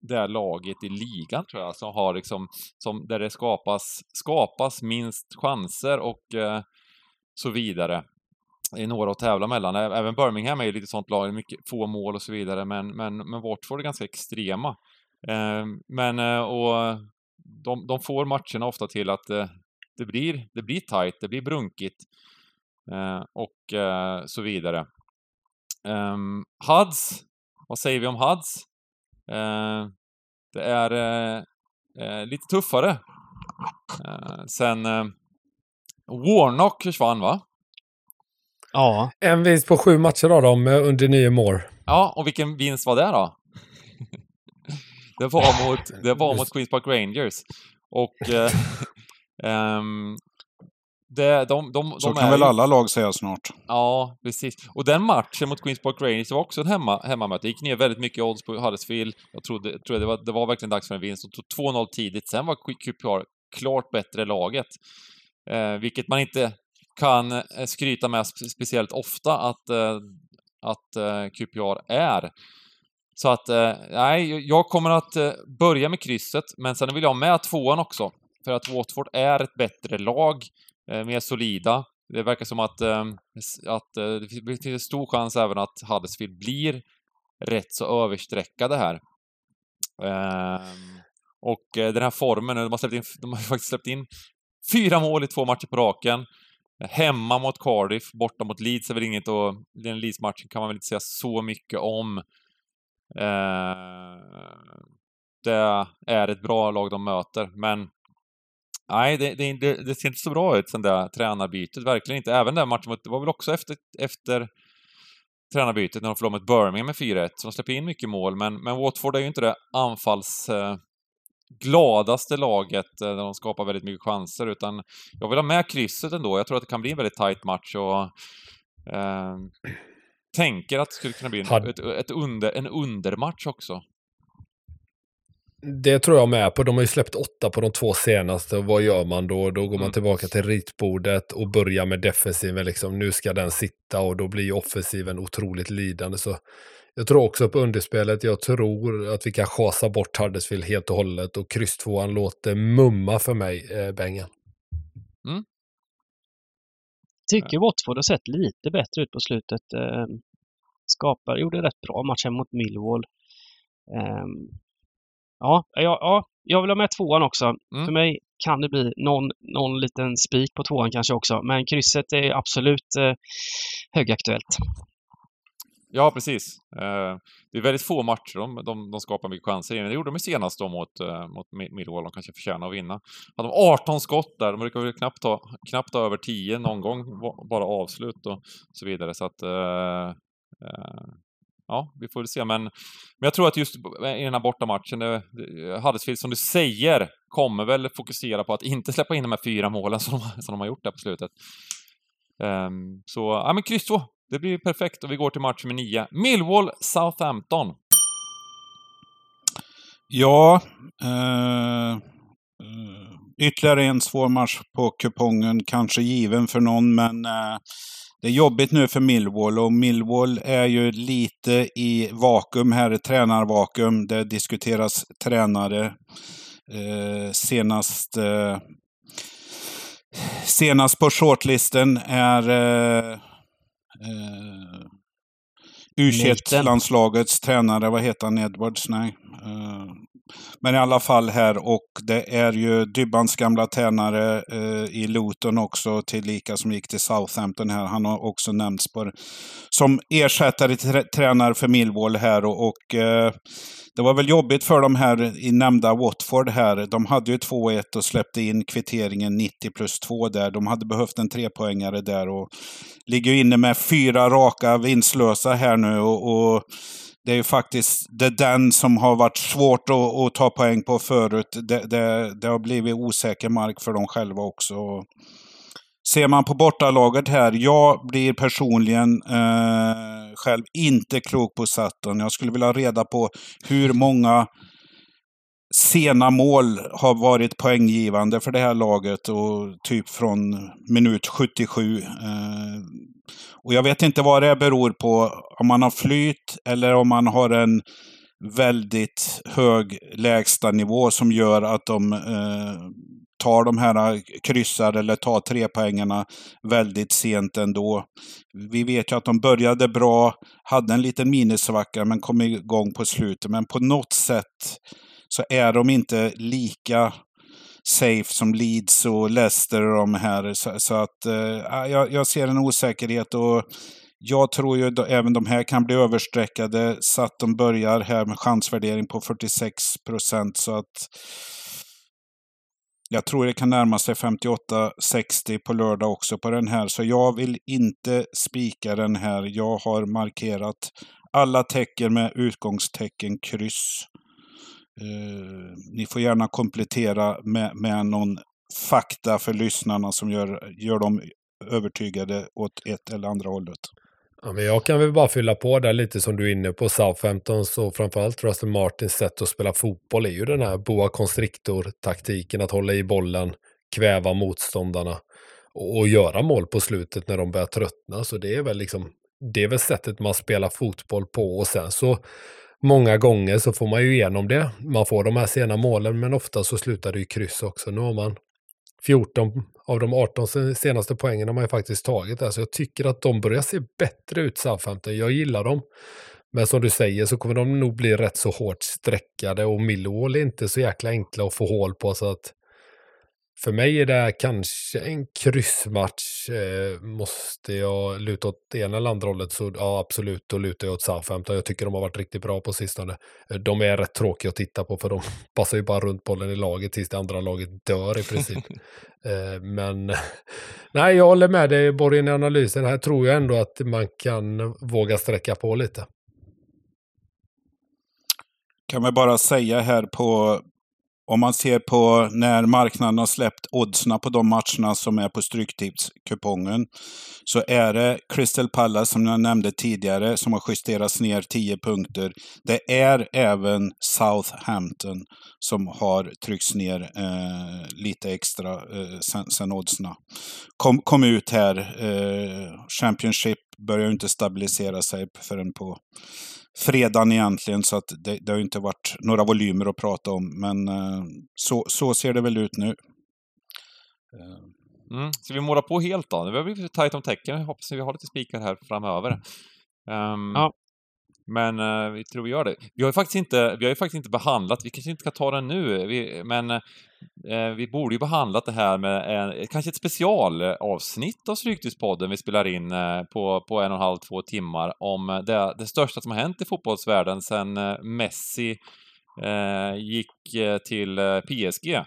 det här laget i ligan tror jag som har liksom, som, där det skapas, skapas minst chanser och eh, så vidare. Det är några att tävla mellan. Även Birmingham är ju lite sånt lag, mycket få mål och så vidare, men, men, men Watford är ganska extrema. Eh, men, eh, och de, de får matcherna ofta till att eh, det blir, det blir tight, det blir brunkigt eh, och eh, så vidare. Um, Huds, vad säger vi om Huds? Eh, det är eh, eh, lite tuffare. Eh, sen eh, Warnock försvann va? Ja, En vinst på sju matcher av dem under nio mål. Ja, och vilken vinst var det då? det var mot, det var mot Queens Park Rangers. Och eh, ehm, det, de, de, Så de kan är väl ju- alla lag säga snart. Ja, precis. Och den matchen mot Queens Park Rangers var också en hemma, hemmamöte. Det gick ner väldigt mycket odds på Huddersfield. Jag trodde, trodde det, var, det var verkligen dags för en vinst. De tog 2-0 tidigt. Sen var QPR klart bättre laget. Eh, vilket man inte kan eh, skryta med spe- speciellt ofta att, eh, att eh, QPR är. Så att, eh, nej, jag kommer att eh, börja med krysset, men sen vill jag ha med tvåan också. För att Watford är ett bättre lag, Eh, mer solida. Det verkar som att, eh, att eh, det finns- en stor chans även att Huddersfield blir rätt så överstreckade här. Ehm, och eh, den här formen, de har, släppt in, de har faktiskt släppt in fyra mål i två matcher på raken. Hemma mot Cardiff, borta mot Leeds är väl inget och den Leeds-matchen kan man väl inte säga så mycket om. Eh, det är ett bra lag de möter, men nej, det, det, det, det ser inte så bra ut sen det tränarbytet, verkligen inte. Även den matchen mot, det var väl också efter, efter tränarbytet när de förlorade mot Birmingham med 4-1, så de släpper in mycket mål, men, men Watford är ju inte det anfalls... Eh, gladaste laget eh, där de skapar väldigt mycket chanser, utan jag vill ha med krysset ändå. Jag tror att det kan bli en väldigt tight match och eh, tänker att det skulle kunna bli en, ett, ett under, en undermatch också. Det tror jag med på. De har ju släppt åtta på de två senaste. Vad gör man då? Då går man mm. tillbaka till ritbordet och börjar med defensiven. Liksom. Nu ska den sitta och då blir offensiven otroligt lidande. Så jag tror också på underspelet. Jag tror att vi kan chasa bort Huddersfield helt och hållet och kryss tvåan låter mumma för mig, eh, Bengen. Mm. Tycker Watford har sett lite bättre ut på slutet. Eh, skapar, gjorde rätt bra matchen mot Millwall. Eh, ja, ja, ja, jag vill ha med tvåan också. Mm. För mig kan det bli någon, någon liten spik på tvåan kanske också. Men krysset är absolut eh, högaktuellt. Ja, precis. Eh, det är väldigt få matcher de, de, de skapar mycket chanser i. Det gjorde de senast då mot, eh, mot Millwall. De kanske förtjänar att vinna. Hade de 18 skott där. De brukar väl knappt ta, knappt ta över 10 någon gång. Bara avslut och så vidare. Så att... Eh, ja, vi får väl se. Men, men jag tror att just i den här bortamatchen, Huddersfield som du säger, kommer väl fokusera på att inte släppa in de här fyra målen som de, som de har gjort där på slutet. Um, så, ja men kryss 2. Det blir perfekt och vi går till match nummer 9. Millwall Southampton. Ja, eh, eh, ytterligare en svår match på kupongen. Kanske given för någon, men eh, det är jobbigt nu för Millwall och Millwall är ju lite i vakuum här, tränarvakuum. Det diskuteras tränare. Eh, senast eh, Senast på shortlisten är eh, eh, U21-landslagets tränare, vad heter han, Edwards? Nej. Men i alla fall här och det är ju Dybbans gamla tränare eh, i Luton också, tillika som gick till Southampton här. Han har också nämnts på, som ersättare till tränare för Millwall här och, och eh, det var väl jobbigt för de här i nämnda Watford här. De hade ju 2-1 och släppte in kvitteringen 90 plus 2 där. De hade behövt en trepoängare där och ligger inne med fyra raka vinstlösa här nu. och, och det är ju faktiskt det är den som har varit svårt att, att ta poäng på förut. Det, det, det, har blivit osäker mark för dem själva också. Ser man på bortalaget här, jag blir personligen eh, själv inte klok på Sutton. Jag skulle vilja ha reda på hur många sena mål har varit poänggivande för det här laget och typ från minut 77. Eh, och jag vet inte vad det beror på, om man har flyt eller om man har en väldigt hög lägstanivå som gör att de eh, tar de här eh, kryssar eller tar trepoängarna väldigt sent ändå. Vi vet ju att de började bra, hade en liten minisvacka men kom igång på slutet. Men på något sätt så är de inte lika safe som Leeds och Leicester och de här. Så, så att eh, ah, jag, jag, ser en osäkerhet och jag tror ju då, även de här kan bli överstreckade så att de börjar här med chansvärdering på 46 procent. Så att jag tror det kan närma sig 58-60 på lördag också på den här. Så jag vill inte spika den här. Jag har markerat alla tecken med utgångstecken kryss. Eh, ni får gärna komplettera med, med någon fakta för lyssnarna som gör, gör dem övertygade åt ett eller andra hållet. Ja, men jag kan väl bara fylla på där lite som du är inne på. Southamptons och framförallt Russell Martins sätt att spela fotboll är ju den här boa constrictor-taktiken, att hålla i bollen, kväva motståndarna och, och, göra mål på slutet när de börjar tröttna. Så det är väl liksom, det är väl sättet man spelar fotboll på och sen så många gånger så får man ju igenom det. Man får de här sena målen men ofta så slutar det i kryss också. Nu har man 14 av de 18 senaste poängen har man ju faktiskt tagit. Alltså jag tycker att de börjar se bättre ut, Southampton. Jag gillar dem. Men som du säger så kommer de nog bli rätt så hårt streckade och Millwall är inte så jäkla enkla att få hål på. Så att för mig är det kanske en kryssmatch. Eh, måste jag luta åt det ena eller andra hållet så ja, absolut, då lutar jag åt Southampton. Jag tycker de har varit riktigt bra på sistone. Eh, de är rätt tråkiga att titta på för de passar ju bara runt bollen i laget tills det andra laget dör i princip. eh, men nej, jag håller med dig Borgen i analysen. Här tror jag ändå att man kan våga sträcka på lite. Kan vi bara säga här på man ser på när marknaden har släppt oddsna på de matcherna som är på Stryktipskupongen så är det Crystal Palace som jag nämnde tidigare som har justerats ner 10 punkter. Det är även Southampton som har tryckts ner eh, lite extra eh, sen, sen oddsna kom, kom ut här. Eh, Championship börjar inte stabilisera sig förrän på fredagen egentligen, så att det, det har inte varit några volymer att prata om. Men eh, så, så ser det väl ut nu. Eh. Mm. Ska vi måla på helt då? Det börjar bli tajt om tecken. Jag hoppas att vi har lite spikar här framöver. Um, ja. Men uh, vi tror vi gör det. Vi har ju faktiskt inte, vi har ju faktiskt inte behandlat, vi kanske inte ska ta den nu, vi, men uh, Eh, vi borde ju behandlat det här med en, kanske ett specialavsnitt av Stryktipspodden vi spelar in eh, på, på en och en halv, två timmar om eh, det, det största som har hänt i fotbollsvärlden sedan Messi gick till PSG.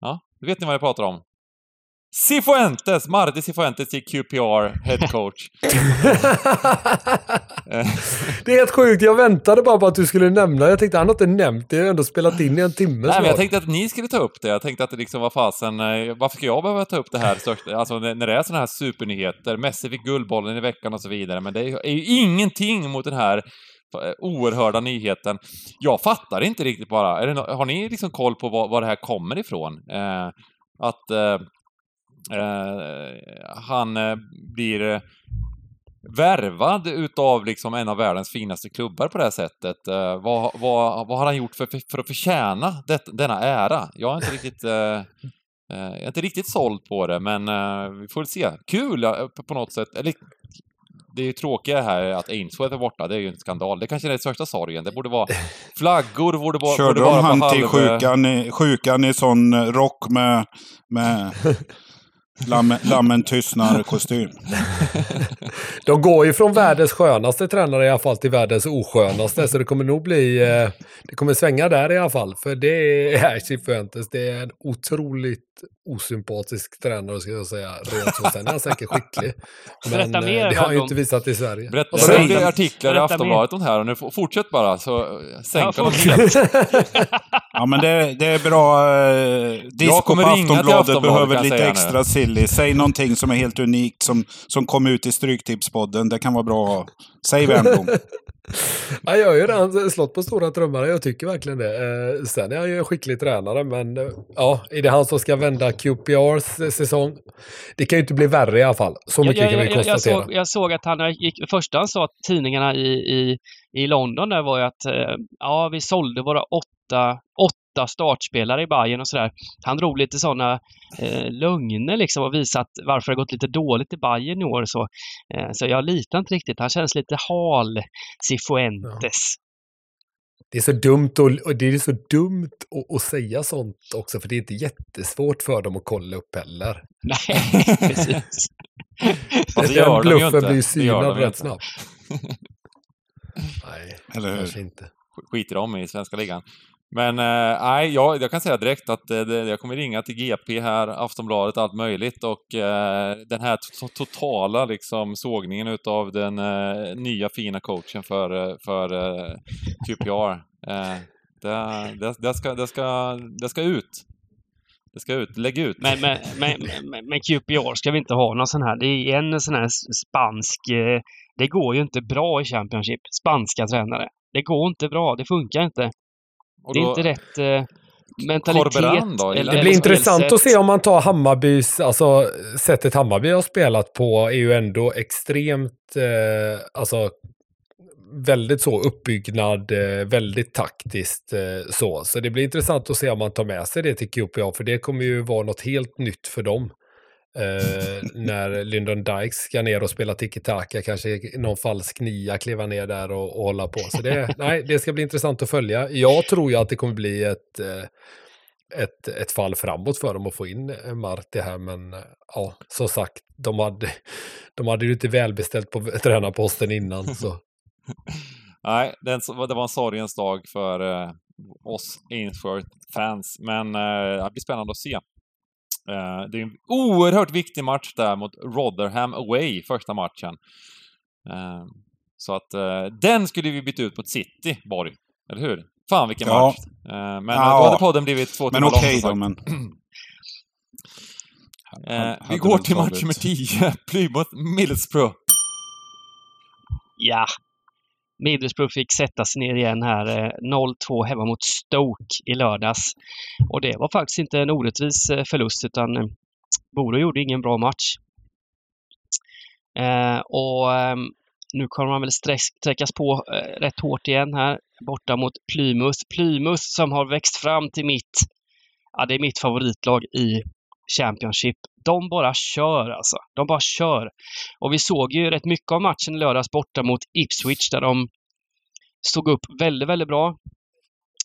Ja, då vet ni vad jag pratar om. Cifuentes! Marti Cifuentes i QPR, head coach. det är helt sjukt, jag väntade bara på att du skulle nämna Jag tänkte han har inte nämnt det, jag har ändå spelat in i en timme Nej, men jag tänkte att ni skulle ta upp det. Jag tänkte att det liksom var fasen, eh, varför ska jag behöva ta upp det här alltså när det är sådana här supernyheter. Messi fick Guldbollen i veckan och så vidare, men det är ju ingenting mot den här eh, oerhörda nyheten. Jag fattar inte riktigt bara. Det, har ni liksom koll på var, var det här kommer ifrån? Eh, att Eh, han eh, blir eh, värvad utav liksom en av världens finaste klubbar på det här sättet. Uh, vad, vad, vad har han gjort för, för att förtjäna det, denna ära? Jag är inte riktigt, uh, uh, inte riktigt såld på det, men vi får se. Kul på något sätt. Eller, det är ju tråkiga här att Ainsworth är borta, det är ju en skandal. Det kanske är den största sorgen. Det borde vara flaggor, borde, vara... Körde borde de han till sjukan i, sjukan i sån rock med, med Lammen, lammen tystnar-kostym. De går ju från världens skönaste tränare i alla fall till världens oskönaste. Så det kommer nog bli... Eh, det kommer svänga där i alla fall. För det är Cifuentes. Det är en otroligt osympatisk tränare ska jag säga. Rent så. Sen är han säkert skicklig. Men eh, det har han ju inte visat i Sverige. Berätta, det blir artiklar i Aftonbladet om det här. Och nu, fortsätt bara så sänker ja, de ja men det, det är bra. Eh, disco på Aftonbladet behöver lite extra nu. silly. Säg någonting som är helt unikt som, som kom ut i Stryktipspodden. Det kan vara bra att ha. Säg Wernbloom. jag har ju redan slått på stora trummor, jag tycker verkligen det. Eh, sen är han ju en skicklig tränare, men eh, ja, är det han som ska vända QPRs säsong? Det kan ju inte bli värre i alla fall. Så mycket jag, jag, kan vi konstatera. Jag såg, jag såg att han gick, första han sa till tidningarna i, i, i London där var ju att eh, ja, vi sålde våra åtta, åtta åtta startspelare i Bayern och sådär. Han drog lite sådana eh, lögner liksom och visat varför det gått lite dåligt i Bayern i år. Så, eh, så jag litar inte riktigt. Han känns lite hal, Cifuentes. Ja. Det är så dumt, och, och det är så dumt att, att, säga sånt också, för det är inte jättesvårt för dem att kolla upp heller. Nej, precis. Fast Den bluffen blir ju synad rätt snabbt. Nej, Eller kanske inte. Skiter de i svenska ligan. Men eh, nej, eh, jag, jag, kan säga direkt att eh, jag kommer ringa till GP här, Aftonbladet, allt möjligt och eh, den här totala liksom sågningen utav den eh, nya fina coachen för, eh, för eh, typ QPR. Eh, det, det, det, ska, det, ska, det ska ut. Det ska ut, lägg ut. Men, men, men, men, men QPR ska vi inte ha någon sån här, det är en sån här spansk, det går ju inte bra i Championship, spanska tränare. Det går inte bra, det funkar inte. Då, det är inte rätt eh, mentalitet. Då, eller, det blir intressant sätt. att se om man tar Hammarbys, alltså sättet Hammarby har spelat på är ju ändå extremt, eh, alltså väldigt så uppbyggnad, eh, väldigt taktiskt eh, så. Så det blir intressant att se om man tar med sig det till QPA, för det kommer ju vara något helt nytt för dem. Eh, när Lyndon Dykes ska ner och spela tiki-taka, kanske någon falsk nia kliva ner där och, och hålla på. Så det, nej, det ska bli intressant att följa. Jag tror ju att det kommer bli ett, eh, ett, ett fall framåt för dem att få in eh, Marti här. Men ja, som sagt, de hade, de hade ju inte välbeställt på tränarposten innan. Så. Nej, det var en sorgens dag för eh, oss Ainsworth-fans, men eh, det blir spännande att se. Eh, det är en oerhört viktig match där mot Rotherham away, första matchen. Eh, så att eh, den skulle vi byta ut mot City, Borg. Eller hur? Fan vilken Ja. match! Men Ja. då hade podden blivit två Men timmar okej lång, som då, sagt. men... Eh, Hade vi går till match nummer 10, Plymouth Middlesbrough. Ja. Middlesbrough fick sätta sig ner igen här. Eh, 0-2 hemma mot Stoke i lördags. Och det var faktiskt inte en orättvis eh, förlust utan eh, Boro gjorde ingen bra match. Och ehm, nu kommer man väl sträckas på rätt hårt igen här borta mot Plymouth. Plymouth som har växt fram till mitt, ja det är mitt favoritlag i Championship. De bara kör alltså. De bara kör. Och vi såg ju rätt mycket av matchen i lördags borta mot Ipswich där de stod upp väldigt, väldigt bra.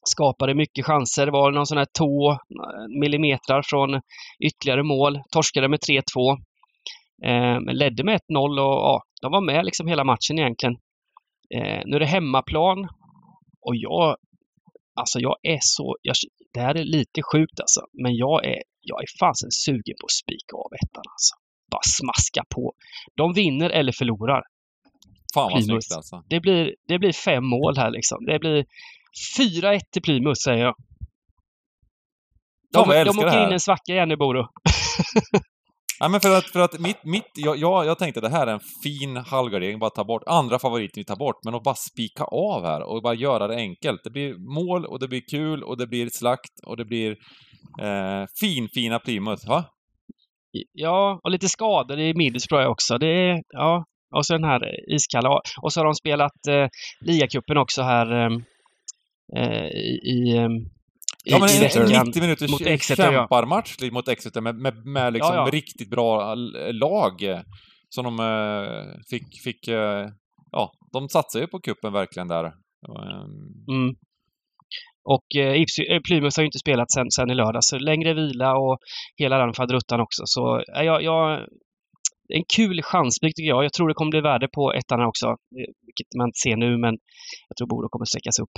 Skapade mycket chanser. Det var någon sån här tå eh, millimeter från ytterligare mål. Torskade med 3-2. Eh, men ledde med 1-0 och ja, de var med liksom hela matchen egentligen. Eh, nu är det hemmaplan och jag, alltså jag är så, jag, det här är lite sjukt alltså, men jag är, jag är fasen sugen på att spika av ettan alltså. Bara smaska på. De vinner eller förlorar. Fan vad snyggt alltså. Det blir, det blir fem mål här liksom. Det blir 4-1 till Plymouth säger jag. Fan, De, vad jag de åker in en svacka igen i Boro. Ja, men för att, för att mitt, mitt, jag, jag, jag tänkte det här är en fin halvgardering, bara ta bort andra favoriten vi tar bort, men att bara spika av här och bara göra det enkelt. Det blir mål och det blir kul och det blir slakt och det blir eh, fin, fina Plymouth, va? Ja, och lite skador i Middlesbrough också. Det är, ja, och så den här iskalla. Och så har de spelat eh, ligacupen också här eh, eh i, i, ehm, Ja, men en, en veckan. 90 minuters mot Exeter, ja. kämparmatch mot Exeter med, med, med liksom Ja, ja. riktigt bra lag eh, som de eh, fick, fick eh, ja, de satsade ju på kuppen verkligen där. Ehm, Mm. Och eh, eh, Plymouth har ju inte spelat sen, sen i lördags. Så längre vila och hela den faderuttan också. Så eh, jag, en kul chansspik tycker jag. Jag tror det kommer bli värde på ettan här också. eh, Vilket man inte ser nu, men jag tror Boro kommer sträckas upp.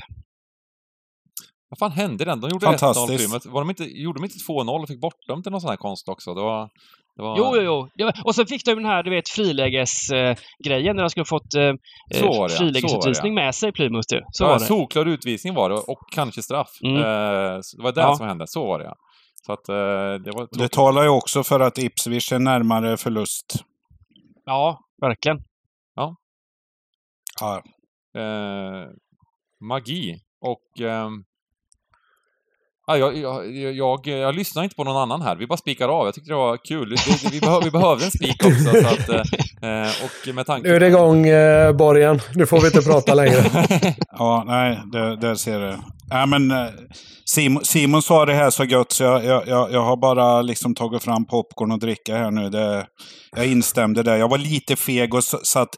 Vad fan hände den? De gjorde 1-0 Fantastiskt. Plymouth. Var de inte, gjorde de inte 2-0 och fick bortdömt till någon sån här konst också? Det var... Det var Jo, jo, jo. Och så fick de den här, du vet, frilägesgrejen eh, grejen när de skulle fått eh, det, ja. frilägesutvisning Så med sig, Plymouth. Så ja, var det. solklar utvisning var det och kanske straff. Mm. Eh, det var det Ja. som hände. Så var det ja. Så att eh, det var Det talar ju också för att Ipswich är närmare förlust. Ja, verkligen. Ja, eh, magi. Och... ehm, ja, jag, jag, jag, jag lyssnar inte på någon annan här. Vi bara spikar av. Jag tyckte det var kul. Det, vi, behö, vi behöver en spik också. Så att, eh, och med tanke Nu är det igång, eh, Borgen. Nu får vi inte prata längre. ja nej, det, där ser du. Ja, men, eh, Simon, Simon sa det här så gött så jag, jag, jag, har bara liksom tagit fram popcorn och dricka här nu. Det, jag instämde där. Jag var lite feg och satt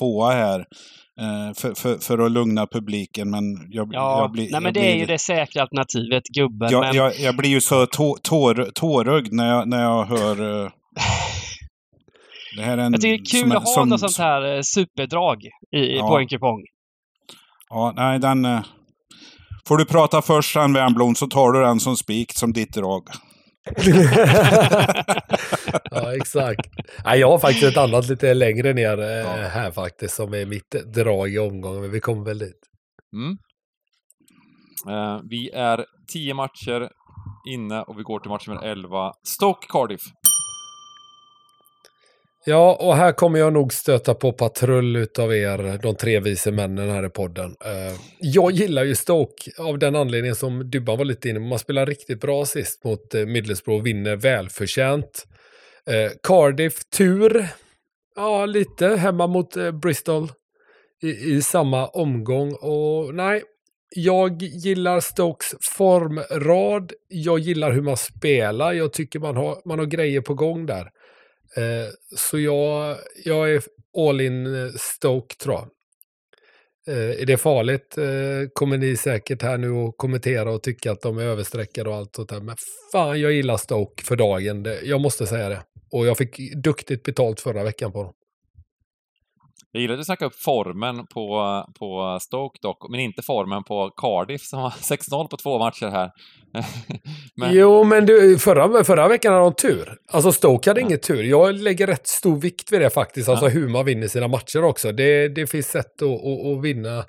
1-2 här. Eh, För, för, för att lugna publiken, men jag, Ja, jag blir... nej, men det blir, är ju det säkra alternativet, gubben. Jag, men... jag, jag blir ju så tå, tår, tårögd när jag, när jag hör... eh, det här är en, Jag tycker det är kul som- att ha som- något sånt här eh, superdrag i, Ja. på en kupong. Ja, nej, den... Får du prata först sen, Wernbloom, så tar du den som spik, som ditt drag. Ja, exakt. Nej, jag har faktiskt ett annat lite längre ner eh, Ja. här faktiskt, som är mitt drag i omgången, men vi kommer väl dit. Mm. Eh, vi är tio matcher inne och vi går till match nummer 11. Stoke Cardiff. Ja, och här kommer jag nog stöta på patrull utav er, de tre vise männen här i podden. Eh, jag gillar ju Stoke av den anledningen som Dubban var lite inne på. Man spelar riktigt bra sist mot eh, Middlesbrough och vinner välförtjänt. Eh, Cardiff, tur. Ja, lite hemma mot Bristol i, i samma omgång. Och nej, jag gillar Stokes formrad. Jag gillar hur man spelar. Jag tycker man har, man har grejer på gång där. Eh, så jag, jag är all in eh, Stoke tror jag. Eh, är det farligt eh, kommer ni säkert här nu och kommentera och tycka att de är överstreckade och allt sånt där. Men fan, jag gillar Stoke för dagen. Det, jag måste säga det. Och jag fick duktigt betalt förra veckan på dem. Jag gillar att du snackar upp formen på, på Stoke dock, men inte formen på Cardiff som har 6-0 på två matcher här. men... Jo, men du, förra, förra veckan hade de tur. Alltså Stoke hade ja. ingen tur. Jag lägger rätt stor vikt vid det faktiskt, alltså ja. hur man vinner sina matcher också. Det, det finns sätt att, att, att vinna.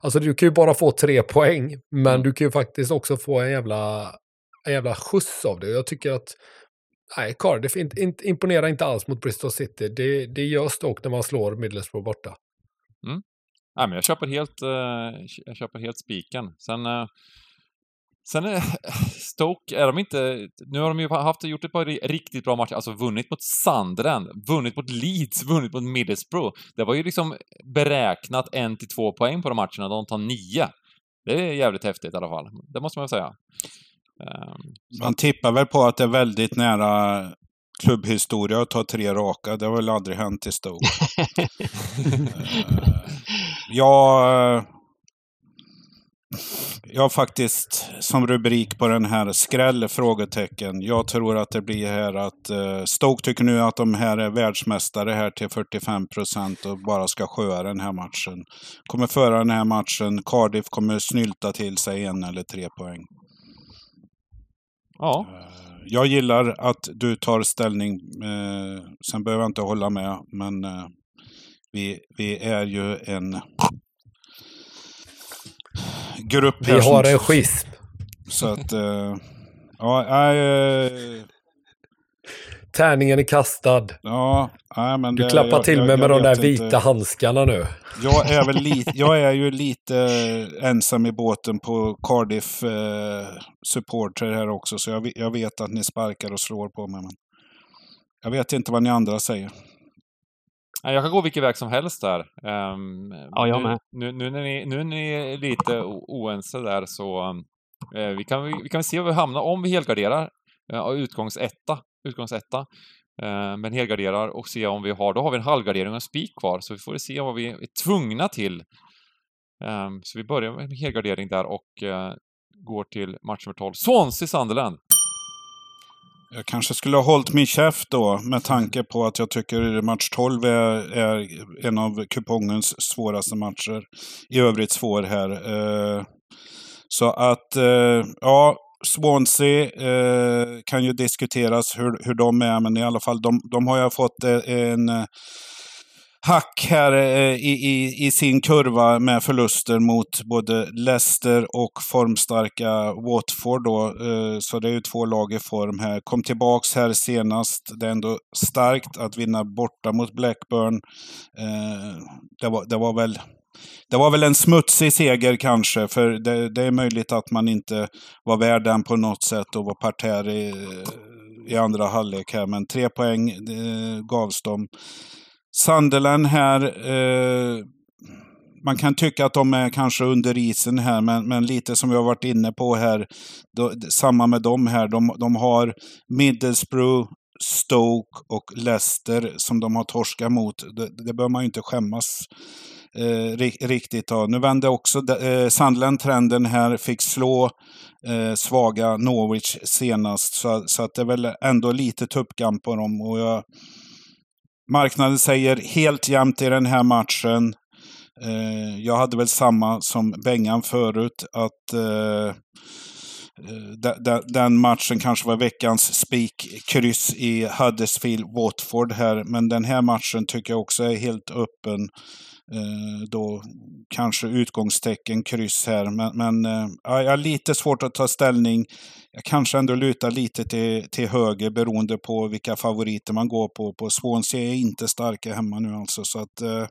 Alltså du kan ju bara få tre poäng, men mm. du kan ju faktiskt också få en jävla, en jävla skjuts av det. Jag tycker att Nej, Cardiff in, in, imponerar inte alls mot Bristol City. Det, det gör Stoke när man slår Middlesbrough borta. Mm. Nej, men jag köper helt, eh, jag köper helt spiken. Sen, uh, sen är Stoke, är de inte... Nu har de ju haft, gjort ett par riktigt bra matcher, alltså vunnit mot Sandren, vunnit mot Leeds, vunnit mot Middlesbrough. Det var ju liksom beräknat en till två poäng på de matcherna, de tar nio. Det är jävligt häftigt i alla fall, det måste man väl säga. Ehm, Man tippar väl på att det är väldigt nära klubbhistoria att ta tre raka. Det har väl aldrig hänt i Stoke. Eh, jag, jag har faktiskt som rubrik på den här skräll? frågetecken. Jag tror att det blir här att uh, Stoke tycker nu att de här är världsmästare här till 45 procent och bara ska sköa den här matchen. Kommer föra den här matchen. Cardiff kommer snylta till sig en eller tre poäng. Ja. Eh, jag gillar att du tar ställning. Eh, sen behöver jag inte hålla med, men eh, vi, vi är ju en grupp Vi har en schism. Så att, ja, jag, Tärningen är kastad. Ja, nej, men du det, klappar jag, till mig med de där vita inte. handskarna nu. Jag är, väl lite, jag är ju lite ensam i båten på Cardiff eh, supporter här också. Så jag, jag vet att ni sparkar och slår på mig. Men jag vet inte vad ni andra säger. Jag kan gå vilken väg som helst där. Um, ja, jag med. Nu, nu, när ni, nu när ni är lite oense där så uh, vi, kan, vi, vi kan se var vi hamnar om vi helgarderar uh, utgångsetta utgångsetta. Eh, men helgarderar och se om vi har, då har vi en halvgardering och en spik kvar, så vi får se vad vi är tvungna till. Ehm, så vi börjar med en helgardering där och eh, går till match nummer 12. Swansea-Sunderland! Jag kanske skulle ha hållit min käft då med tanke på att jag tycker match 12 är, är en av kupongens svåraste matcher. I övrigt svår här. Eh, så att, eh, ja, Swansea eh, kan ju diskuteras hur, hur de är, men i alla fall de, de har ju fått eh, en eh, hack här eh, i, i, i, sin kurva med förluster mot både Leicester och formstarka Watford. Då. Eh, så det är ju två lag i form här. Kom tillbaks här senast. Det är ändå starkt att vinna borta mot Blackburn. Eh, det, var, det var väl det var väl en smutsig seger kanske, för det, det, är möjligt att man inte var värd den på något sätt och var parterr i, i andra halvlek här. Men tre poäng eh, gavs dem. Sunderland här, eh, man kan tycka att de är kanske under isen här, men, men lite som vi har varit inne på här, då, samma med dem här. De, de har Middlesbrough, Stoke och Leicester som de har torskat mot. Det, det bör man ju inte skämmas eh, riktigt. Då. Nu vände också eh, Sandland trenden här, fick slå eh, svaga Norwich senast. Så, så att det är väl ändå lite tuppkamp på dem. Och jag, marknaden säger helt jämnt i den här matchen. Eh, jag hade väl samma som Bengan förut, att eh, den matchen kanske var veckans spik, kryss i Huddersfield, Watford här. Men den här matchen tycker jag också är helt öppen. Eh, då kanske utgångstecken kryss här. Men, men eh, jag har lite svårt att ta ställning. Jag kanske ändå lutar lite till, till höger beroende på vilka favoriter man går på. På Swansea är inte starka hemma nu alltså. Så att, eh,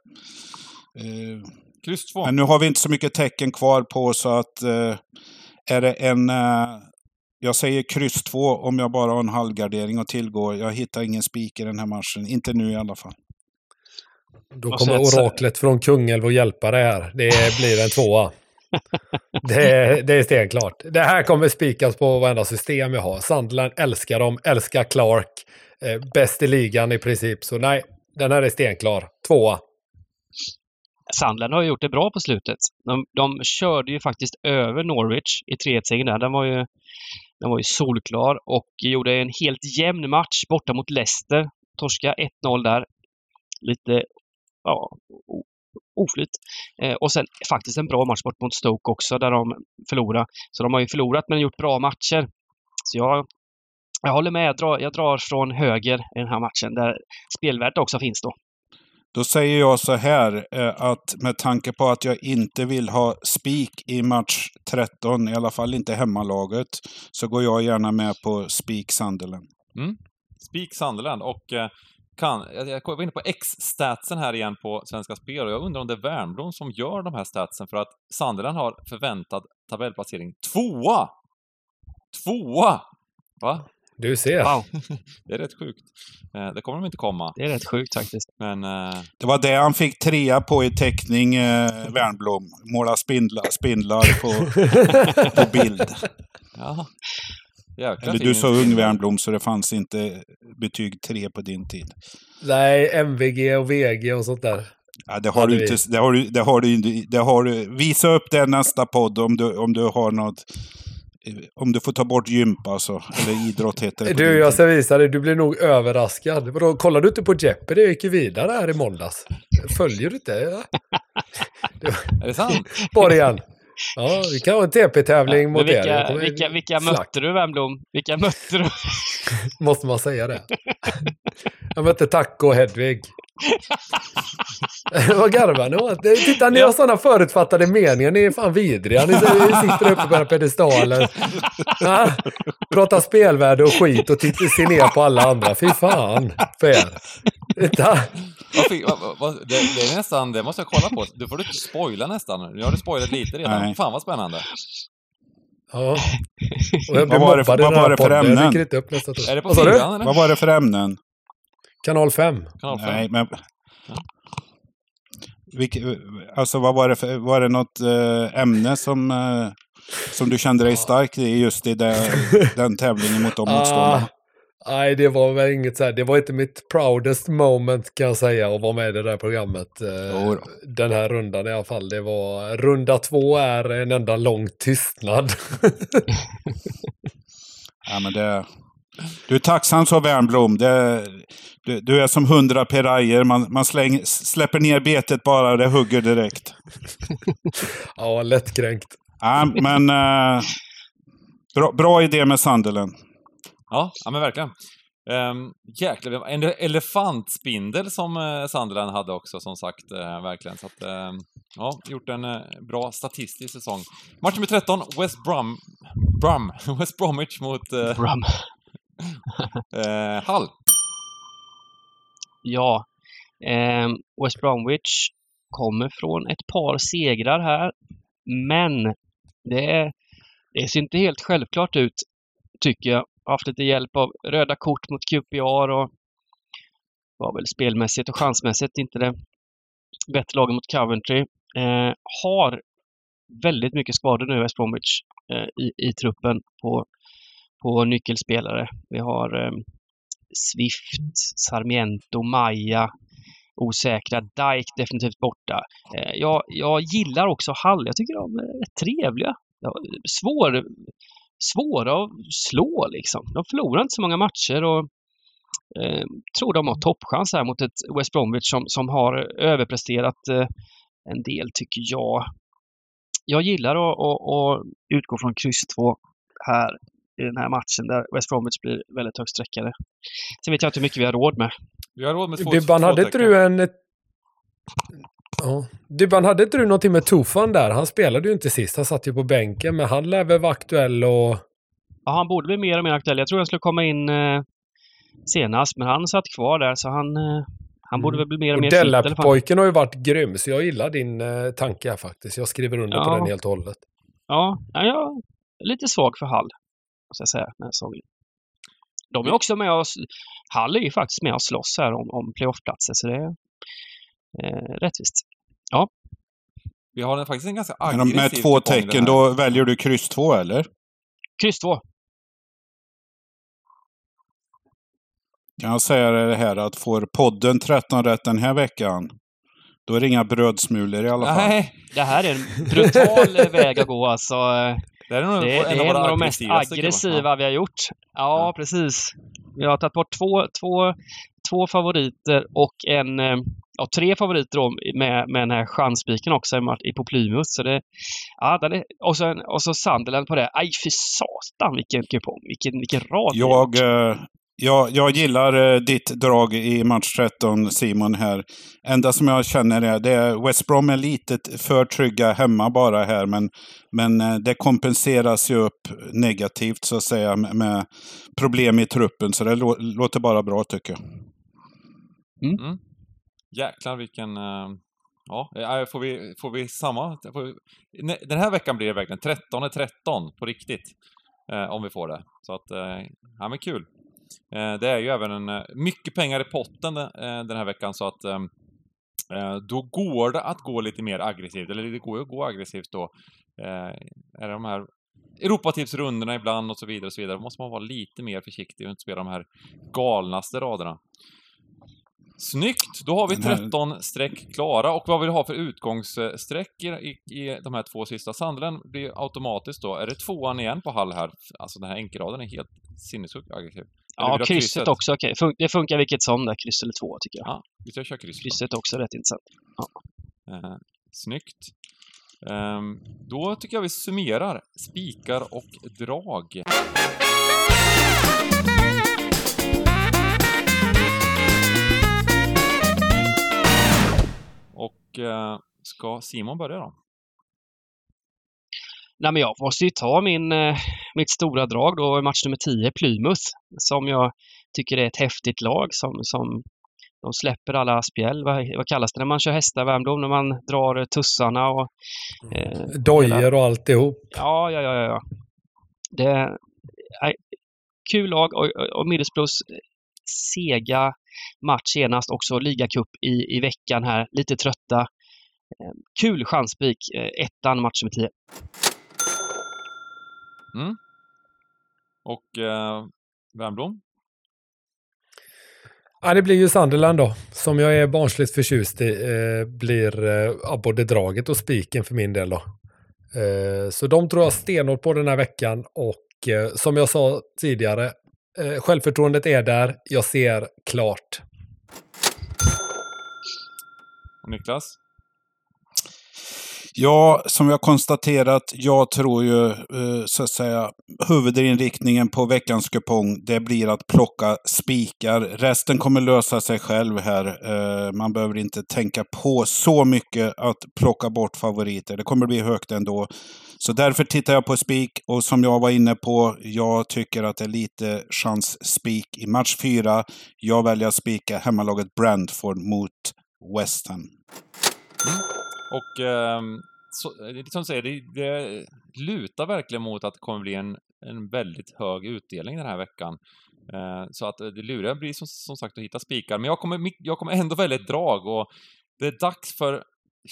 eh kryss två. Men nu har vi inte så mycket tecken kvar på så att eh, är det en eh, jag säger kryss två om jag bara har en halvgardering att tillgå. Jag hittar ingen spik i den här matchen. Inte nu i alla fall. Då kommer oraklet från Kungälv och hjälpa dig här. Det blir en tvåa. det, är, det är stenklart. Det här kommer spikas på varenda system jag har. Sandland älskar dem, älskar Clark. Eh, bäst i ligan i princip. Så nej, den här är stenklar. Tvåa. Sandland har ju gjort det bra på slutet. De, de körde ju faktiskt över Norwich i 3-1-segern där. Den var ju, den var ju solklar och gjorde en helt jämn match borta mot Leicester. Torska 1-0 där. Lite ja, oflyt. Eh, och sen faktiskt en bra match bort mot Stoke också där de förlorade. Så de har ju förlorat men gjort bra matcher. Så jag, jag håller med. Jag drar, jag drar från höger i den här matchen där spelvärdet också finns då. Då säger jag så här eh, att med tanke på att jag inte vill ha spik i match 13, i alla fall inte hemmalaget, så går jag gärna med på spik Sunderland. Mm. Spik Sunderland och eh, kan, jag var inne på X-statsen här igen på Svenska Spel och jag undrar om det är Wernbloom som gör de här statsen för att Sunderland har förväntad tabellplacering tvåa! Tvåa! Va? Du ser. Wow, Det är rätt sjukt. Eh, det kommer de inte komma. det är rätt sjukt faktiskt. Men eh, Det var det han fick trea på i teckning, eh, Wernbloom. Måla spindlar, spindlar på, på bild. ja. Jäkla Eller du så ung. Wernbloom så det fanns inte betyg tre på din tid. Nej, MVG och VG och sånt där. Ja, det har du inte. Det har du, det har du, det har du. Visa upp det nästa podd om du, om du har något. Om du får ta bort gympa alltså. Eller idrott heter det. Du, jag ska visa dig. Du blir nog överraskad. Vadå, kollar du inte på Jeopardy? Jag gick ju vidare här i måndags. Följer du inte? Ja. Är det sant? Borgen. Ja, vi kan ha en TP-tävling Men mot er. Vilka, kommer- vilka, vilka mötte du Wernbloom? Vilka mötte du? Måste man säga det? Jag mötte Taco och Hedvig. Vad garvar ni åt? Titta, ni har sådana förutfattade meningar. Ni är fan vidriga. Ni sitter uppe på era pedestaler. Ja, pratar spelvärde och skit och tittar ser ner på alla andra. Fy fan för er. Titta. Vad vad- vad- vad- det, det är nästan, det måste jag kolla på. Du får inte spoila nästan. Nu har du spoilat lite redan. Nej. Fan vad spännande. Ja. Och jag blev Vad var det för- mobbad i vad den var här det för podden. Jag ämnen? dyker inte upp nästa Är det på Vad du? fyran eller? Vad var det för ämnen? Kanal 5. Kanal 5? Nej, men... Vilke, alltså vad var det för, var det något eh, ämne som, eh, som du kände dig stark i just i det, den tävlingen mot de motståndarna? Ah, nej, det var väl inget så här. Det var inte mitt proudest moment kan jag säga att vara med i det där programmet. eh, Jo då. Den här rundan i alla fall. Det var, runda två är en enda lång tystnad. Ja, men det, du är tacksam så Wernbloom. Det, du, du är som hundra pirajer. Man, man släng, släpper ner betet bara, det hugger direkt. ja, lättkränkt. Ja, men eh, bra, bra idé med Sunderland. Ja, ja men verkligen. Um, jäklar, en elefantspindel som uh, Sunderland hade också som sagt, eh, verkligen. Så att, ehm, ja, gjort en eh, bra statistisk säsong. Match nummer 13, West Brom, Brum, West Bromwich mot uh, eh, Hull. Ja. Eh, West Bromwich kommer från ett par segrar här. Men det, det ser inte helt självklart ut, tycker jag. Haft lite hjälp av röda kort mot QPR och var väl spelmässigt och chansmässigt inte det bättre laget mot Coventry. Eh, har väldigt mycket skador nu, West Bromwich, eh, i, i truppen på, på nyckelspelare. Vi har eh, Swift, Sarmiento, Maja, osäkra. Dike definitivt borta. Eh, jag, jag gillar också Hall. Jag tycker de är rätt trevliga. Ja, svår, svåra att slå liksom. De förlorar inte så många matcher och eh, tror de har toppchans här mot ett West Bromwich som, som har överpresterat eh, en del tycker jag. Jag gillar att, att, att utgå från kryss 2 här i den här matchen där West Bromwich blir väldigt högt sträckade. Sen vet jag inte hur mycket vi har råd med. Vi har råd med två Dybban, hade inte du en... Ja. Dybban, hade inte du någonting med Tufan där? Han spelade ju inte sist. Han satt ju på bänken, men han lär väl vara aktuell och... Ja, han borde bli mer och mer aktuell. Jag tror han skulle komma in eh, senast, men han satt kvar där så han, eh, han borde väl bli mer och Och mer. Dellap-pojken har ju varit grym, så jag gillar din eh, tanke här faktiskt. Jag skriver under på Ja. den helt och hållet. Ja, ja, jag är lite svag för Hall, måste jag säga, den här säsongen. De är också med oss. Hall är ju faktiskt med och slåss här om, om playoffplatser, så det är eh, rättvist. Vi har en, faktiskt en ganska aggressiv med två tecken, då väljer du kryss två eller? Kryss 2. Kan jag säga det här att får podden 13 rätt den här veckan, Då är det inga brödsmulor i alla fall. Nej, Det här är en brutal väg att gå alltså. det är nog Det, är- det en är en våra av de mest aggressiva vi har gjort. Ja, precis. Vi har tagit bort två, två, två favoriter och en, eh, ja, tre favoriter då med, med den här chansspiken också i på Plymouth. Så det, ja, den är, och, så, och så Sunderland på det. Aj, fy satan vilken kupong. Vilken, vilken rad. Jag, eh, jag, jag gillar eh, ditt drag i match 13, Simon, här. Enda som jag känner är, det är West Brom är lite för trygga hemma bara här, men, men eh, det kompenseras ju upp negativt så att säga med, problem i truppen. Så det lå, låter bara bra tycker jag. Jäklar vilken... eh, Ja, får vi, får vi samma... Får vi, den här veckan blir det verkligen 13 är 13 på riktigt. Eh, om vi får det. Så att, eh, ja men kul. Eh, det är ju även en, eh, mycket pengar i potten eh, den här veckan så att eh, eh, då går det att gå lite mer aggressivt, eller det går ju att gå aggressivt då. Är det de här Europatipsrundorna ibland och så vidare och så vidare. Då måste man vara lite mer försiktig och inte spela de här galnaste raderna. Snyggt! Då har vi Den här- 13 streck klara och vad vill du ha för utgångssträck i, i, i de här två sista? Sandlen blir automatiskt då, är det tvåan igen på Hall här? Alltså den här enkelraden är helt sinnessjukt aggressiv. Ja, krysset också. okej. Fun- det funkar vilket som där, kryss eller två tycker jag. Ja, ska köra kryss. Krysset är också rätt intressant. Eh, snyggt. Ehm, då tycker jag vi summerar spikar och drag. Och eh, ska Simon börja då? Nej, men jag måste ju ta min, eh, mitt stora drag då match nummer 10, Plymouth, som jag tycker är ett häftigt lag som, som de släpper alla spjäll. Vad, vad kallas det när man kör hästar, Värmdom? När man drar tussarna och... Eh, Dojer och alltihop. ja, ja, ja, ja. Det är kul lag och, och- Middlesbroughs sega match senast, också ligacup i, i veckan här. Lite trötta. Eh, Kul chanspik, eh, ettan match nummer 10. Och eh, Wernbloom? Ja, det blir ju Sunderland då, som jag är barnsligt förtjust i, eh, blir eh, både draget och spiken för min del då. Eh, så de tror jag stenhårt på den här veckan och eh, som jag sa tidigare, eh, självförtroendet är där, jag ser klart. Och Niklas? Ja, som jag konstaterat, jag tror ju eh, så att säga huvudinriktningen på veckans kupong, det blir att plocka spikar. Resten kommer lösa sig själv här. Eh, man behöver inte tänka på så mycket att plocka bort favoriter. Det kommer bli högt ändå. Så därför tittar jag på spik och som jag var inne på, jag tycker att det är lite chans-spik i match fyra. Jag väljer att spika hemmalaget Brentford mot West Ham. Mm. Och ehm, eh, så, som du säger, det, det lutar verkligen mot att det kommer bli en, en väldigt hög utdelning den här veckan. Eh, så att eh, det luriga blir som, som sagt att hitta spikar. Men jag kommer, jag kommer ändå välja ett drag och det är dags för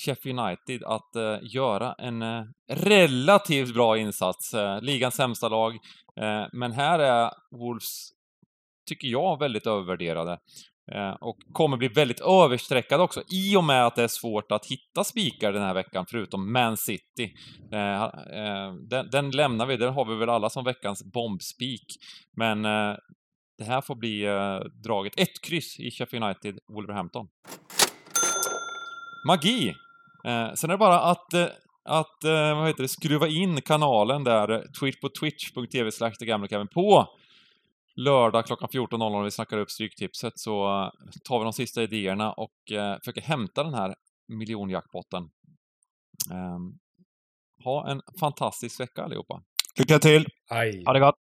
Sheffield United att eh, göra en eh, relativt bra insats. Eh, ligans sämsta lag. Eh, men här är Wolves, tycker jag, väldigt övervärderade. Eh, och kommer bli väldigt överstreckad också, i och med att det är svårt att hitta spikar den här veckan, förutom Man City. Eh, eh, den, den lämnar vi, den har vi väl alla som veckans bombspik. Men eh, det här får bli eh, draget. Ett kryss i Sheffield United, Wolverhampton. Magi! Eh, sen är det bara att, att vad heter det, skruva in kanalen där, twitch på twitch.tv slash Kevin på lördag klockan 14.00 när vi snackar upp Stryktipset så eh, tar vi de sista idéerna och eh, försöker hämta den här miljonjackpotten. Ehm, ha en fantastisk vecka allihopa! Lycka till! Aj. Ha det gott!